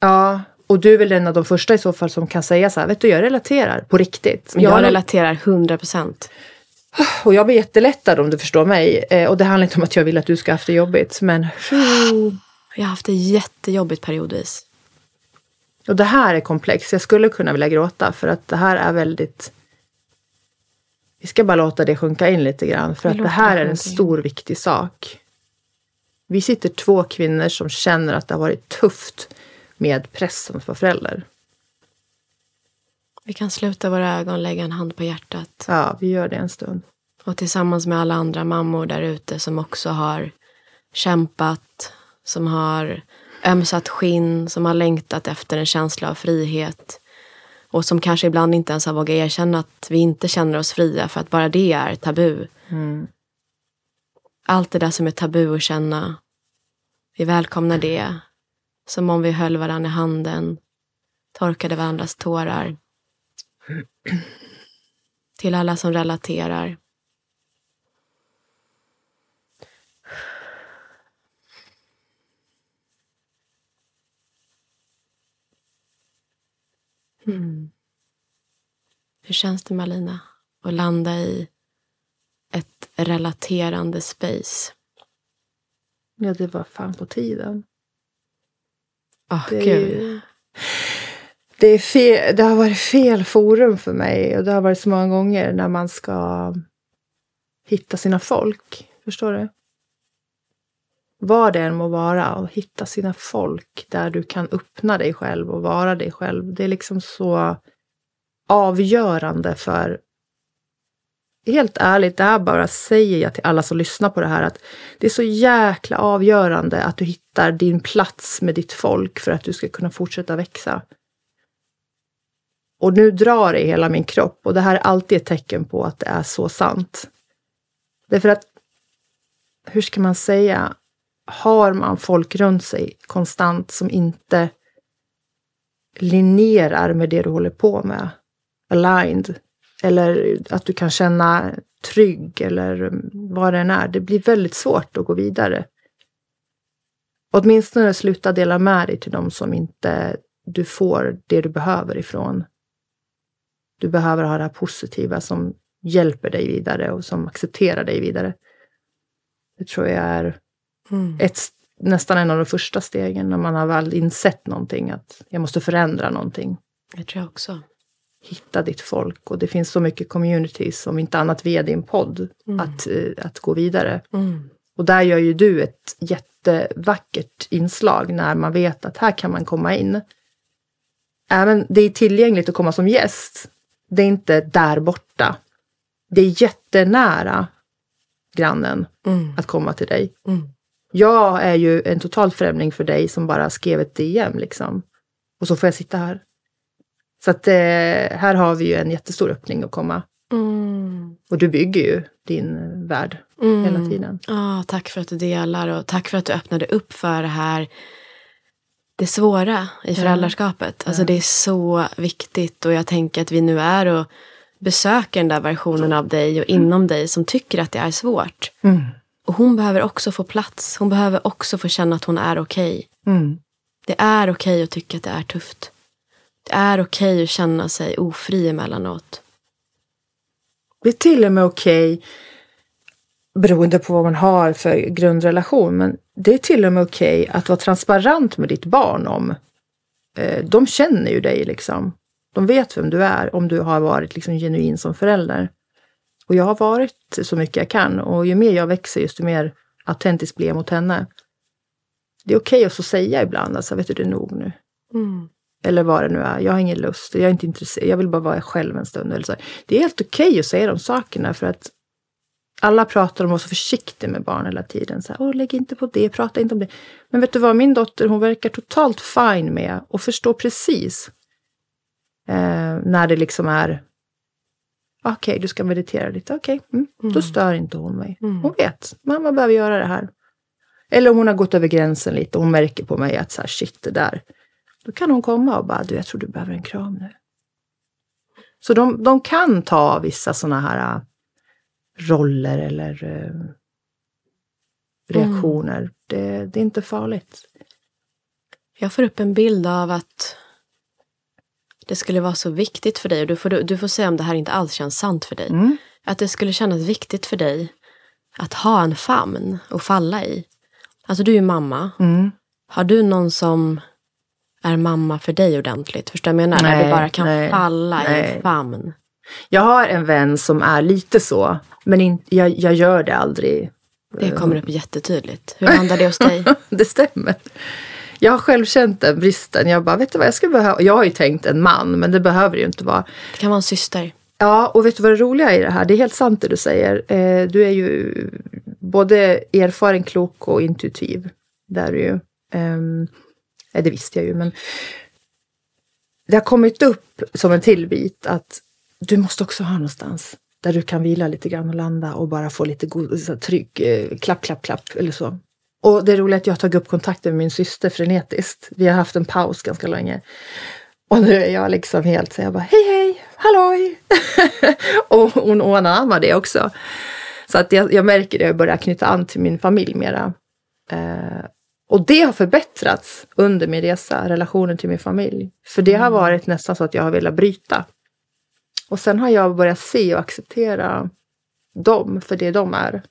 Ja, och du är väl en av de första i så fall som kan säga så här, vet du, jag relaterar på riktigt.
Jag,
har-
relaterar 100 procent.
och jag blir jättelättad om du förstår mig. Eh, och det handlar inte om att jag vill att du ska ha haft det jobbigt, men
Jag har haft det jättejobbigt periodvis.
Och det här är komplext. Jag skulle kunna vilja gråta för att det här är väldigt... Vi ska bara låta det sjunka in lite grann för att det här är en stor viktig sak. Vi sitter två kvinnor som känner att det har varit tufft med pressen att vara förälder.
Vi kan sluta våra ögon och lägga en hand på hjärtat.
Ja, vi gör det en stund.
Och tillsammans med alla andra mammor där ute som också har kämpat, som har ömsat skinn, som har längtat efter en känsla av frihet. Och som kanske ibland inte ens har vågat erkänna att vi inte känner oss fria för att bara det är tabu.
Mm.
Allt det där som är tabu att känna. Vi välkomnar det. Som om vi höll varandra i handen. Torkade varandras tårar. Till alla som relaterar. Mm. Hur känns det Malina? Att landa i relaterande space?
Ja, det var fan på tiden.
Oh,
det,
Gud.
det, är fel, det har varit fel forum för mig och det har varit så många gånger när man ska hitta sina folk. Förstår du? Vad det än må vara, och hitta sina folk där du kan öppna dig själv och vara dig själv. Det är liksom så avgörande för Helt ärligt, det här bara säger jag till alla som lyssnar på det här att det är så jäkla avgörande att du hittar din plats med ditt folk för att du ska kunna fortsätta växa. Och nu drar det i hela min kropp och det här är alltid ett tecken på att det är så sant. Därför att, hur ska man säga, har man folk runt sig konstant som inte linjerar med det du håller på med, aligned, eller att du kan känna trygg eller vad det än är, det blir väldigt svårt att gå vidare. Åtminstone sluta dela med dig till dem som inte du får det du behöver ifrån. Du behöver ha det här positiva som hjälper dig vidare och som accepterar dig vidare. Det tror jag är mm. ett, nästan en av de första stegen när man har väl insett någonting, att jag måste förändra någonting.
Jag tror jag också.
Hitta ditt folk och det finns så mycket communities, om inte annat via din podd, mm. att, eh, att gå vidare.
Mm.
Och där gör ju du ett jättevackert inslag när man vet att här kan man komma in. Även det är tillgängligt att komma som gäst. Det är inte där borta. Det är jättenära grannen
mm.
att komma till dig.
Mm.
Jag är ju en total främling för dig som bara skrev ett DM liksom. Och så får jag sitta här. Så att eh, här har vi ju en jättestor öppning att komma.
Mm.
Och du bygger ju din värld mm. hela tiden.
Ah, tack för att du delar och tack för att du öppnade upp för det här det svåra i föräldraskapet. Alltså det är så viktigt och jag tänker att vi nu är och besöker den där versionen av dig och inom dig som tycker att det är svårt.
Mm.
Och hon behöver också få plats. Hon behöver också få känna att hon är okej.
Okay. Mm.
Det är okej okay att tycka att det är tufft. Det är okej okay att känna sig ofri emellanåt.
Det är till och med okej, okay, beroende på vad man har för grundrelation, men det är till och med okej okay att vara transparent med ditt barn om. Eh, de känner ju dig liksom. De vet vem du är om du har varit liksom genuin som förälder. Och jag har varit så mycket jag kan och ju mer jag växer, desto mer autentisk blir jag mot henne. Det är okej okay att så säga ibland, alltså vet du, det är nog nu.
Mm.
Eller vad det nu är. Jag har ingen lust, jag är inte intresserad, jag vill bara vara själv en stund. Eller så. Det är helt okej okay att säga de sakerna för att alla pratar om att vara så försiktig med barn hela tiden. Så här, Åh, lägg inte på det, prata inte om det. Men vet du vad, min dotter hon verkar totalt fine med och förstår precis eh, när det liksom är Okej, okay, du ska meditera lite. Okej, okay. mm. mm. då stör inte hon mig.
Mm.
Hon vet, mamma behöver göra det här. Eller om hon har gått över gränsen lite och hon märker på mig att så här, shit, det där. Då kan hon komma och bara, du, jag tror du behöver en kram nu. Så de, de kan ta vissa sådana här äh, roller eller uh, reaktioner. Mm. Det, det är inte farligt.
Jag får upp en bild av att det skulle vara så viktigt för dig, och du får, du får säga om det här inte alls känns sant för dig,
mm.
att det skulle kännas viktigt för dig att ha en famn att falla i. Alltså du är ju mamma.
Mm.
Har du någon som är mamma för dig ordentligt? Förstår du vad jag menar? Nej, du bara kan nej, falla nej. i en famn.
Jag har en vän som är lite så, men in, jag, jag gör det aldrig.
Det kommer upp jättetydligt. Hur landar det hos dig?
det stämmer. Jag har själv känt den bristen. Jag bara, vet du vad, jag skulle behöva... Jag har ju tänkt en man, men det behöver ju inte vara.
Det kan vara en syster.
Ja, och vet du vad det roliga är i det här? Det är helt sant det du säger. Eh, du är ju både erfaren, klok och intuitiv. Det är du ju. Nej, det visste jag ju, men det har kommit upp som en till bit att du måste också ha någonstans där du kan vila lite grann och landa och bara få lite god, så trygg, eh, klapp, klapp, klapp eller så. Och det är roligt att jag har tagit upp kontakten med min syster frenetiskt. Vi har haft en paus ganska länge. Och nu är jag liksom helt så jag bara hej hej, halloj! och hon anammar det också. Så att jag, jag märker det, jag börjar knyta an till min familj mera. Eh, och det har förbättrats under min resa, relationen till min familj. För det har mm. varit nästan så att jag har velat bryta. Och sen har jag börjat se och acceptera dem för det de är.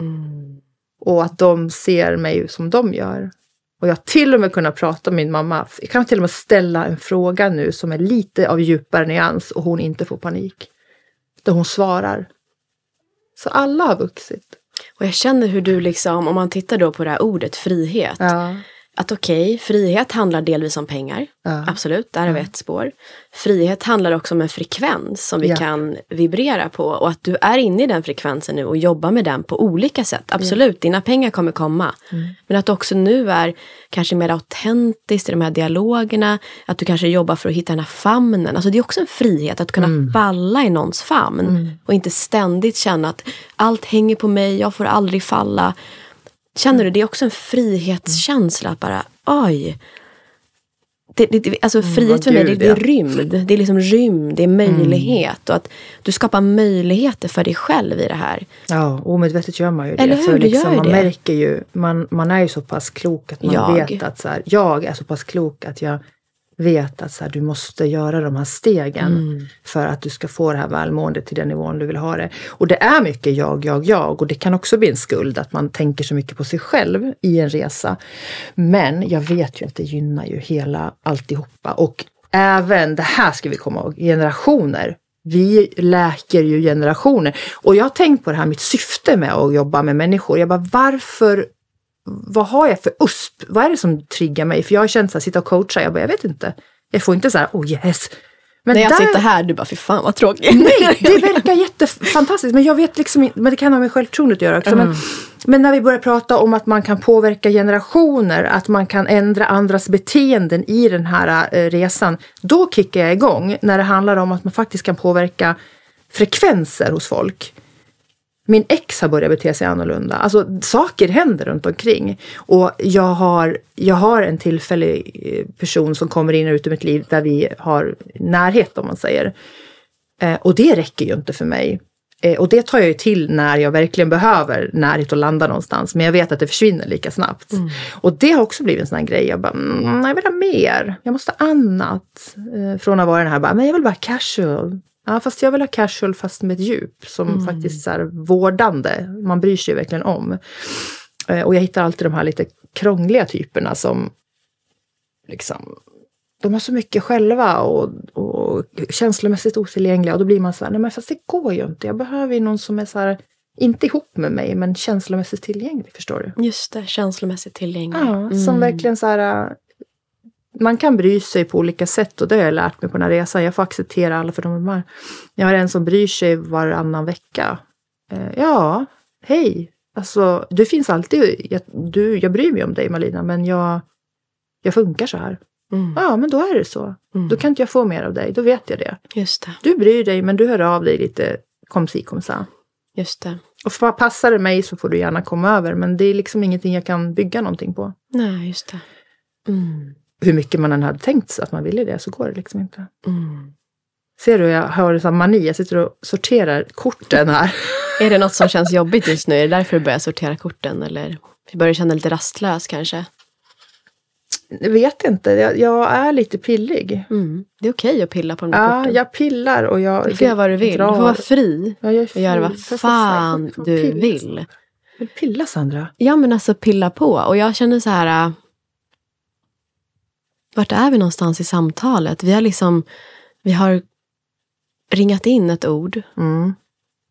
Mm. Och att de ser mig som de gör. Och jag har till och med kunnat prata med min mamma. Jag kan till och med ställa en fråga nu som är lite av djupare nyans och hon inte får panik. Där hon svarar. Så alla har vuxit.
Och jag känner hur du liksom, om man tittar då på det här ordet frihet. Ja att okej, okay, frihet handlar delvis om pengar. Ja. Absolut, där har vi ett spår. Frihet handlar också om en frekvens som vi ja. kan vibrera på och att du är inne i den frekvensen nu och jobbar med den på olika sätt. Absolut, ja. dina pengar kommer komma. Mm. Men att du också nu är kanske mer autentisk i de här dialogerna. Att du kanske jobbar för att hitta den här famnen. Alltså det är också en frihet att kunna mm. falla i någons famn. Mm. Och inte ständigt känna att allt hänger på mig, jag får aldrig falla. Känner du, det är också en frihetskänsla att bara, oj. Det, det, alltså mm, frihet för mig, det, det, är rymd. Det är liksom rymd, det är möjlighet. Mm. Och att du skapar möjligheter för dig själv i det här.
Ja, omedvetet gör man ju det.
Eller hur,
för
liksom,
man
det.
märker ju, man, man är ju så pass klok att man jag. vet att så här, jag är så pass klok att jag vet att så här, du måste göra de här stegen mm. för att du ska få det här välmåendet till den nivån du vill ha det. Och det är mycket jag, jag, jag och det kan också bli en skuld att man tänker så mycket på sig själv i en resa. Men jag vet ju att det gynnar ju hela alltihopa och även, det här ska vi komma ihåg, generationer. Vi läker ju generationer. Och jag har tänkt på det här, mitt syfte med att jobba med människor. Jag bara, varför vad har jag för USP? Vad är det som triggar mig? För jag har känt här, sitta och coacha, jag bara, jag vet inte. Jag får inte så här, oh yes.
Men när jag där... sitter här, du bara, fy fan vad tråkigt.
Nej, det verkar jättefantastiskt. Men jag vet liksom inte, men det kan ha med självförtroendet att göra också. Mm. Men, men när vi börjar prata om att man kan påverka generationer, att man kan ändra andras beteenden i den här uh, resan. Då kickar jag igång när det handlar om att man faktiskt kan påverka frekvenser hos folk min ex har börjat bete sig annorlunda. Alltså saker händer runt omkring. Och jag har, jag har en tillfällig eh, person som kommer in och ut i mitt liv där vi har närhet om man säger. Eh, och det räcker ju inte för mig. Eh, och det tar jag ju till när jag verkligen behöver närhet och landa någonstans. Men jag vet att det försvinner lika snabbt. Mm. Och det har också blivit en sån här grej. Jag bara, mm, jag vill ha mer. Jag måste ha annat. Eh, från att vara den här, bara, men jag vill bara casual. Ja, fast jag vill ha casual fast med ett djup som mm. faktiskt är vårdande. Man bryr sig verkligen om. Eh, och jag hittar alltid de här lite krångliga typerna som liksom de har så mycket själva och, och känslomässigt otillgängliga och då blir man så här, nej men fast det går ju inte. Jag behöver ju någon som är så här, inte ihop med mig men känslomässigt tillgänglig, förstår du?
Just det, känslomässigt tillgänglig.
Ja, mm. som verkligen så här, man kan bry sig på olika sätt och det har jag lärt mig på den här resan. Jag får acceptera alla för de är. Jag har en som bryr sig varannan vecka. Eh, ja, hej. Alltså, du finns alltid. Jag, du, jag bryr mig om dig Malina, men jag, jag funkar så här. Mm. Ja, men då är det så. Mm. Då kan inte jag få mer av dig. Då vet jag det.
Just det.
Du bryr dig, men du hör av dig lite kom si kom sa.
Just det.
Och passar det mig så får du gärna komma över, men det är liksom ingenting jag kan bygga någonting på.
Nej, just det. Mm
hur mycket man än hade tänkt att man ville det så går det liksom inte. Mm. Ser du, jag har en mani. Jag sitter och sorterar korten här.
är det något som känns jobbigt just nu? Är det därför du börjar sortera korten? Eller börjar känna lite rastlös kanske?
Jag vet inte. Jag, jag är lite pillig.
Mm. Det är okej okay att pilla på de där
ja, korten. jag pillar och jag...
Du får göra vad du vill. Drar. Du får vara fri. Ja, jag är fri. Och göra vad fan du vill.
Vill pilla Sandra?
Ja men alltså pilla på. Och jag känner så här vart är vi någonstans i samtalet? Vi har liksom, vi har ringat in ett ord, mm.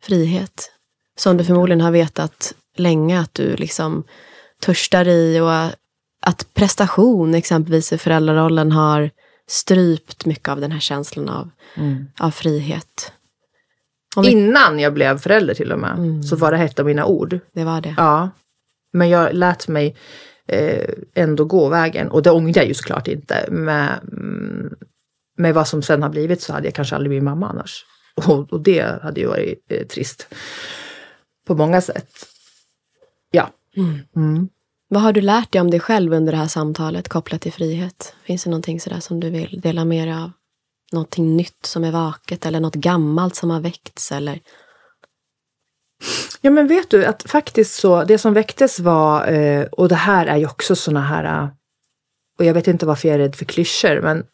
frihet, som du förmodligen har vetat länge att du liksom törstar i och att prestation exempelvis i föräldrarollen har strypt mycket av den här känslan av, mm. av frihet. vi-
Innan jag blev förälder till och med,
Mm.
så var det ett av mina ord.
Det var det.
Ja. Men jag lät mig ändå gå vägen. Och det ångrar jag ju såklart inte. Med, mm, med vad som sen har blivit så hade jag kanske aldrig blivit mamma annars. Och, och det hade ju varit eh, trist. På många sätt. Ja.
Mm.
Mm.
Vad har du lärt dig om dig själv under det här samtalet kopplat till frihet? Finns det någonting sådär som du vill dela med dig av? Någonting nytt som är vaket eller något gammalt som har väckts? Eller?
Ja men vet du att faktiskt så, det som väcktes var, eh, och det här är ju också såna här, eh, och jag vet inte varför jag är rädd för klyschor, men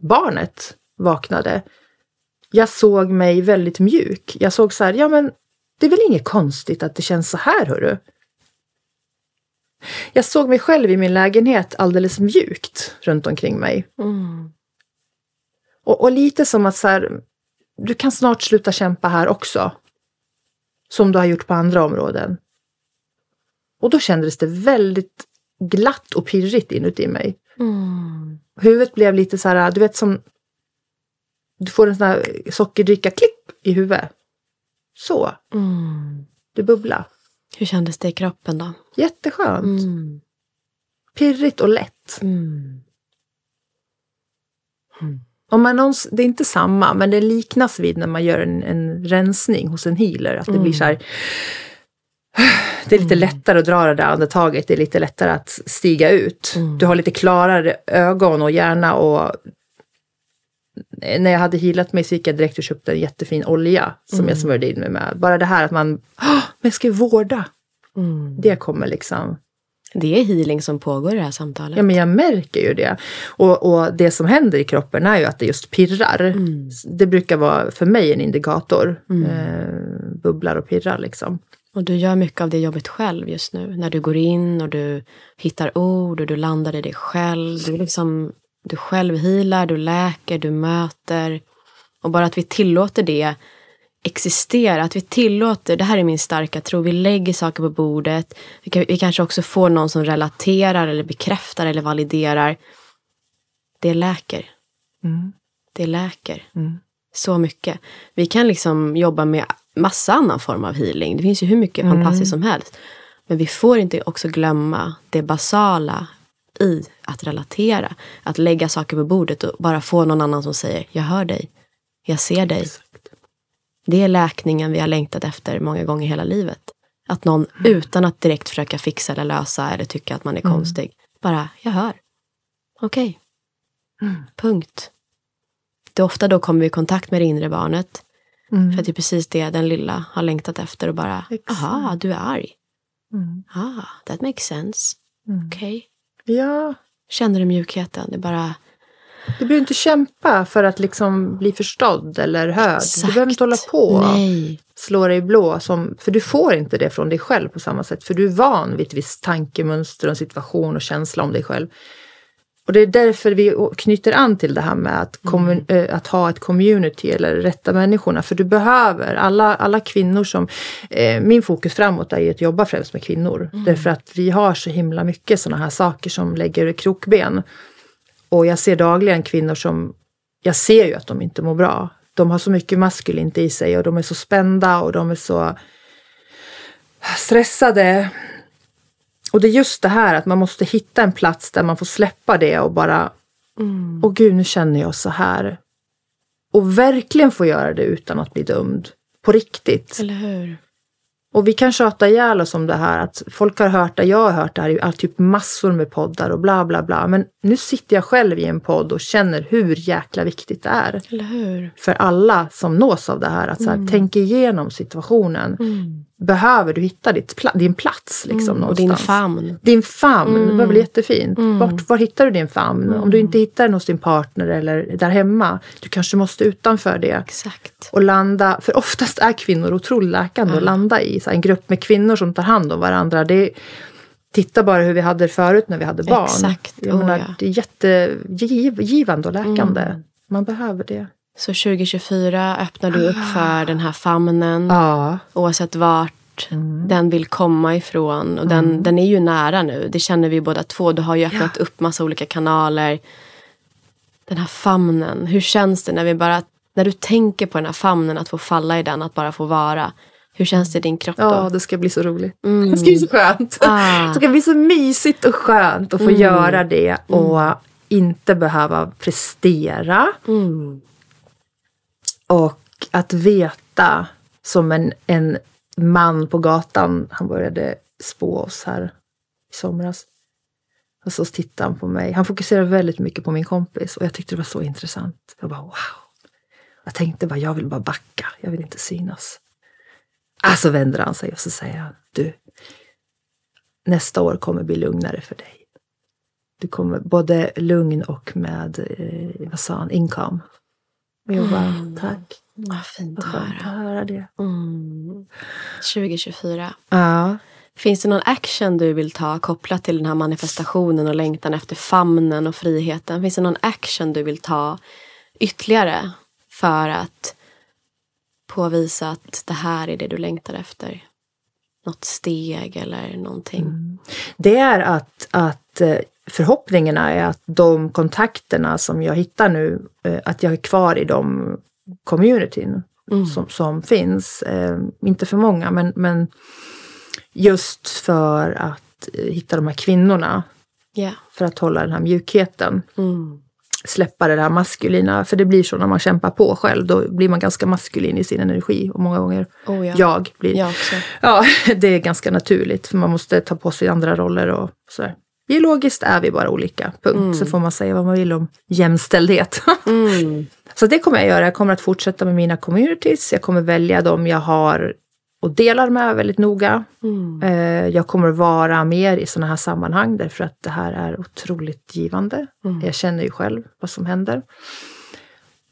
barnet vaknade. Jag såg mig väldigt mjuk. Jag såg så här, ja men det är väl inget konstigt att det känns så här hörru. Jag såg mig själv i min lägenhet alldeles mjukt runt omkring mig.
Mm.
Och, och lite som att så här, du kan snart sluta kämpa här också. Som du har gjort på andra områden. Och då kändes det väldigt glatt och pirrigt inuti mig.
Mm.
Huvudet blev lite så här, du vet som du får en sån här sockerdricka klipp i huvudet. Så,
Mm.
det bubbla.
Hur kändes det i kroppen då?
Jätteskönt.
Mm.
Pirrigt och lätt.
Mm.
Om man någons, det är inte samma, men det liknas vid när man gör en, en rensning hos en healer. Att det
Mm.
blir så här... Det är lite lättare att dra det där andetaget. Det är lite lättare att stiga ut.
Mm.
Du har lite klarare ögon och hjärna. Och när jag hade healat mig så gick jag direkt och köpte en jättefin olja som
Mm.
jag smörjde in mig med. Bara det här att man, "Åh, men jag ska vårda.
Mm.
Det kommer liksom
Det är healing som pågår i det här samtalet.
Ja, men jag märker ju det. Och, och det som händer i kroppen är ju att det just pirrar.
Mm.
Det brukar vara för mig en indikator.
Mm.
Eh, bubblar och pirrar liksom.
Och du gör mycket av det jobbet själv just nu. När du går in och du hittar ord och du landar i dig själv. Du, liksom, du själv healar, du läker, du möter. Och bara att vi tillåter det existera, att vi tillåter, det här är min starka tro, vi lägger saker på bordet. Vi, kan, vi kanske också får någon som relaterar eller bekräftar eller validerar. Det läker.
Mm.
Det läker.
Mm.
Så mycket. Vi kan liksom jobba med massa annan form av healing. Det finns ju hur mycket
Mm.
fantastiskt som helst. Men vi får inte också glömma det basala i att relatera. Att lägga saker på bordet och bara få någon annan som säger jag hör dig, jag ser dig. Det är läkningen vi har längtat efter många gånger hela livet. Att någon
Mm.
utan att direkt försöka fixa eller lösa eller tycka att man är konstig. Bara, jag hör. Okej.
Mm.
Punkt. Det är ofta då kommer vi i kontakt med det inre barnet.
Mm.
För att det är precis det den lilla har längtat efter och bara,
Exakt.
aha, du är arg.
Mm.
Ah, that makes sense.
Mm.
Okej.
Ja,
Känner du mjukheten? Det är bara,
du behöver inte kämpa för att liksom bli förstådd eller hörd. Du behöver inte hålla på
Nej.
slå dig blå. Som, för du får inte det från dig själv på samma sätt. För du är van vid ett visst tankemönster, och situation och känsla om dig själv. Och det är därför vi knyter an till det här med att, kommun, eh, att ha ett community eller rätta människorna. För du behöver alla, alla kvinnor som... Eh, min fokus framåt är ju att jobba främst med kvinnor. Därför att vi har så himla mycket sådana här saker som lägger krokben. Och jag ser dagligen kvinnor som... Jag ser ju att de inte mår bra. De har så mycket maskulint i sig och de är så spända och de är så stressade. Och det är just det här att man måste hitta en plats där man får släppa det och bara
Mm.
Åh gud, nu känner jag så här. Och verkligen få göra det utan att bli dömd. På riktigt.
Eller hur?
Och vi kan tjata ihjäl oss om det här. Att folk har hört det, jag har hört det här i typ massor med poddar och bla bla bla. Men nu sitter jag själv i en podd och känner hur jäkla viktigt det är. För alla som nås av det här. Att så här, tänk igenom situationen.
Mm.
Behöver du hitta ditt pla- din plats liksom
Mm. Och din famn.
Din famn,
Mm.
det var väl jättefint.
Mm.
Vart, var hittar du din famn? Om du inte hittar den hos din partner eller där hemma, du kanske måste utanför det.
Exakt.
Och landa, för oftast är kvinnor otroligt läkande att landa i. Så en grupp med kvinnor som tar hand om varandra. Det, titta bara hur vi hade det förut när vi hade barn.
Exakt, oh
menar,
ja.
Det är jättegivande och läkande.
Mm.
Man behöver det.
Så 2024 öppnar du upp för den här famnen.
Ja.
Oavsett vart den vill komma ifrån. Och den, den är ju nära nu. Det känner vi båda två. Du har ju öppnat upp massa olika kanaler. Den här famnen. Hur känns det när vi bara När du tänker på den här famnen, att få falla i den, att bara få vara. Hur känns det i din kropp då?
Ja, det ska bli så roligt.
Mm.
Det ska bli så skönt.
Ah.
Det ska bli så mysigt och skönt att få
Mm.
göra det och inte behöva prestera. Och att veta som en, en man på gatan, han började spå oss här i somras. Och så tittade han på mig. Han fokuserade väldigt mycket på min kompis och jag tyckte det var så intressant. Jag bara wow. Jag tänkte bara, jag vill bara backa. Jag vill inte synas. Alltså vänder han sig och så säger han, du, nästa år kommer bli lugnare för dig. Du kommer både lugn och med, eh, vad sa han, income. Och jag bara, tack.
Vad fint att
skönt att
höra.
höra det.
Mm. 2024.
Ja.
Finns det någon action du vill ta kopplat till den här manifestationen och längtan efter famnen och friheten? Finns det någon action du vill ta ytterligare för att påvisa att det här är det du längtar efter? Något steg eller någonting?
Det är att, att eh, förhoppningarna är att de kontakterna som jag hittar nu, eh, att jag är kvar i de communityn
Mm.
som, som finns. Eh, Inte för många, men, men just för att eh, hitta de här kvinnorna.
Ja.
För att hålla den här mjukheten.
Mm.
Släppa det här maskulina, för det blir så när man kämpar på själv. Då blir man ganska maskulin i sin energi och många gånger
Oh, ja.
jag blir
Jag.
Ja, det är ganska naturligt för man måste ta på sig andra roller och sådär. Biologiskt är vi bara olika, punkt. Så får man säga vad man vill om jämställdhet.
Mm.
så det kommer jag göra. Jag kommer att fortsätta med mina communities. Jag kommer välja dem jag har och delar med väldigt noga.
Mm.
Eh, Jag kommer vara mer i sådana här sammanhang därför att det här är otroligt givande.
Mm.
Jag känner ju själv vad som händer.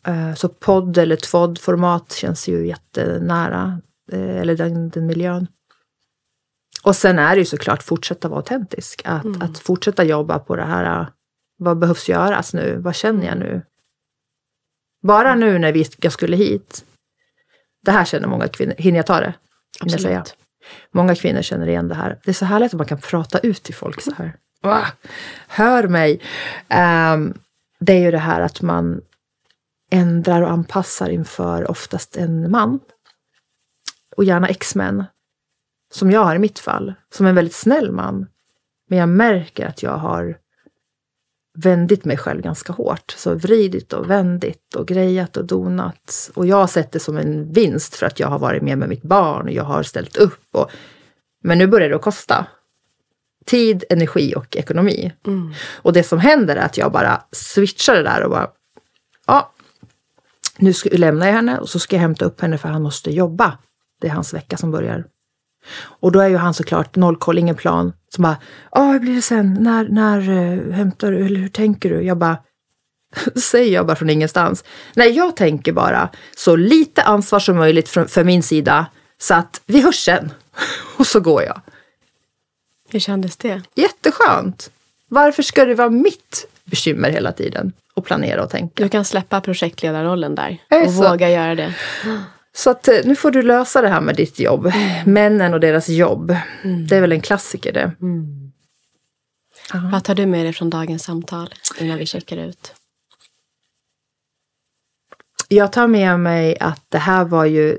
Eh, Så podd eller tvådd-format känns ju jättenära. eh, Eller den, den miljön. Och sen är det ju såklart fortsätta vara autentisk. Att,
Mm.
att fortsätta jobba på det här. eh, Vad behövs göras nu? Vad känner jag nu? Bara nu när vi, jag skulle hit. Det här känner många kvinnor. Hinner jag ta det? Jag säga?
Absolut.
Många kvinnor känner igen det här. Det är så härligt att man kan prata ut till folk så här. Ah, hör mig! Ehm, det är ju det här att man ändrar och anpassar inför oftast en man. Och gärna ex-män. Som jag har i mitt fall. Som en väldigt snäll man. Men jag märker att jag har vändit mig själv ganska hårt. Så vridit och vändit och grejat och donat. Och jag har sett det som en vinst för att jag har varit med med mitt barn och jag har ställt upp. Och, men nu börjar det att kosta. Tid, energi och ekonomi.
Mm.
Och det som händer är att jag bara switchar det där och bara, ja, nu ska, lämnar jag henne och så ska jag hämta upp henne för han måste jobba. Det är hans vecka som börjar. Och då är ju han såklart noll koll, ingen plan. Som bara, ja hur blir det sen? När, när uh, hämtar du? Eller hur tänker du? Jag bara, säger jag bara från ingenstans. Nej, jag tänker bara så lite ansvar som möjligt för, för min sida. Så att vi hörs sen. Och så går jag.
Hur kändes det?
Jätteskönt. Varför ska det vara mitt bekymmer hela tiden? Och planera och tänka.
Du kan släppa projektledarrollen där och
så-
våga göra det.
Så att eh, nu får du lösa det här med ditt jobb. Männen och deras jobb. Det är väl en klassiker det.
Vad tar du med dig från dagens samtal innan vi checkar ut?
Jag tar med mig att det här var ju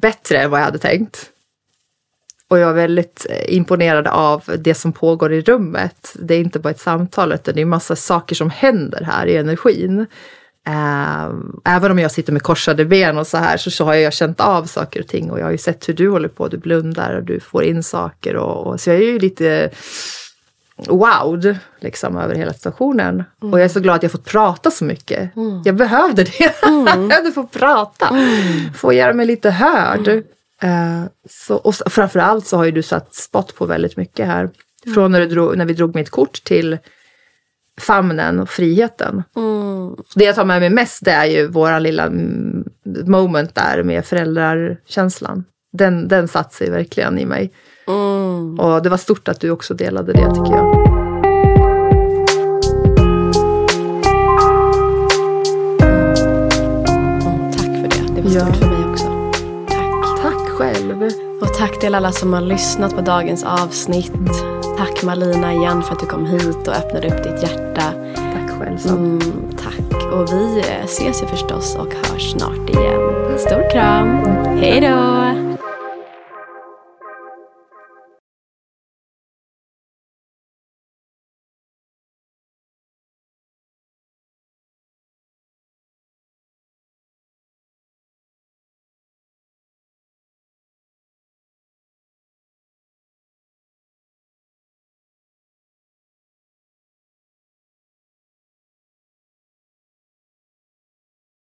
bättre än vad jag hade tänkt. Och jag är väldigt eh, imponerad av det som pågår i rummet. Det är inte bara ett samtal utan det är massa saker som händer här i energin. Eh, Även om jag sitter med korsade ben och så här så, så har jag känt av saker och ting och jag har ju sett hur du håller på. Du blundar och du får in saker och, och så jag är ju lite wowed liksom över hela situationen. Och jag är så glad att jag fått prata så mycket. Jag behövde det. jag behövde få prata. Få göra mig lite hörd. Eh, så, och framförallt så har ju du satt spot på väldigt mycket här. Från när, du drog, när vi drog mitt kort till famnen och friheten.
Mm.
Det jag tar med mig mest det är ju våra lilla moment där med föräldrarkänslan. Den, den satt sig verkligen i mig.
Mm.
Och det var stort att du också delade det tycker jag.
Mm, tack för det. Det var
Ja.
stort för mig
själv.
Och tack till alla som har lyssnat på dagens avsnitt. Tack Malina igen för att du kom hit och öppnade upp ditt hjärta.
Tack själv.
Mm, tack. Och vi ses ju förstås och hörs snart igen. Stor kram. Hej då!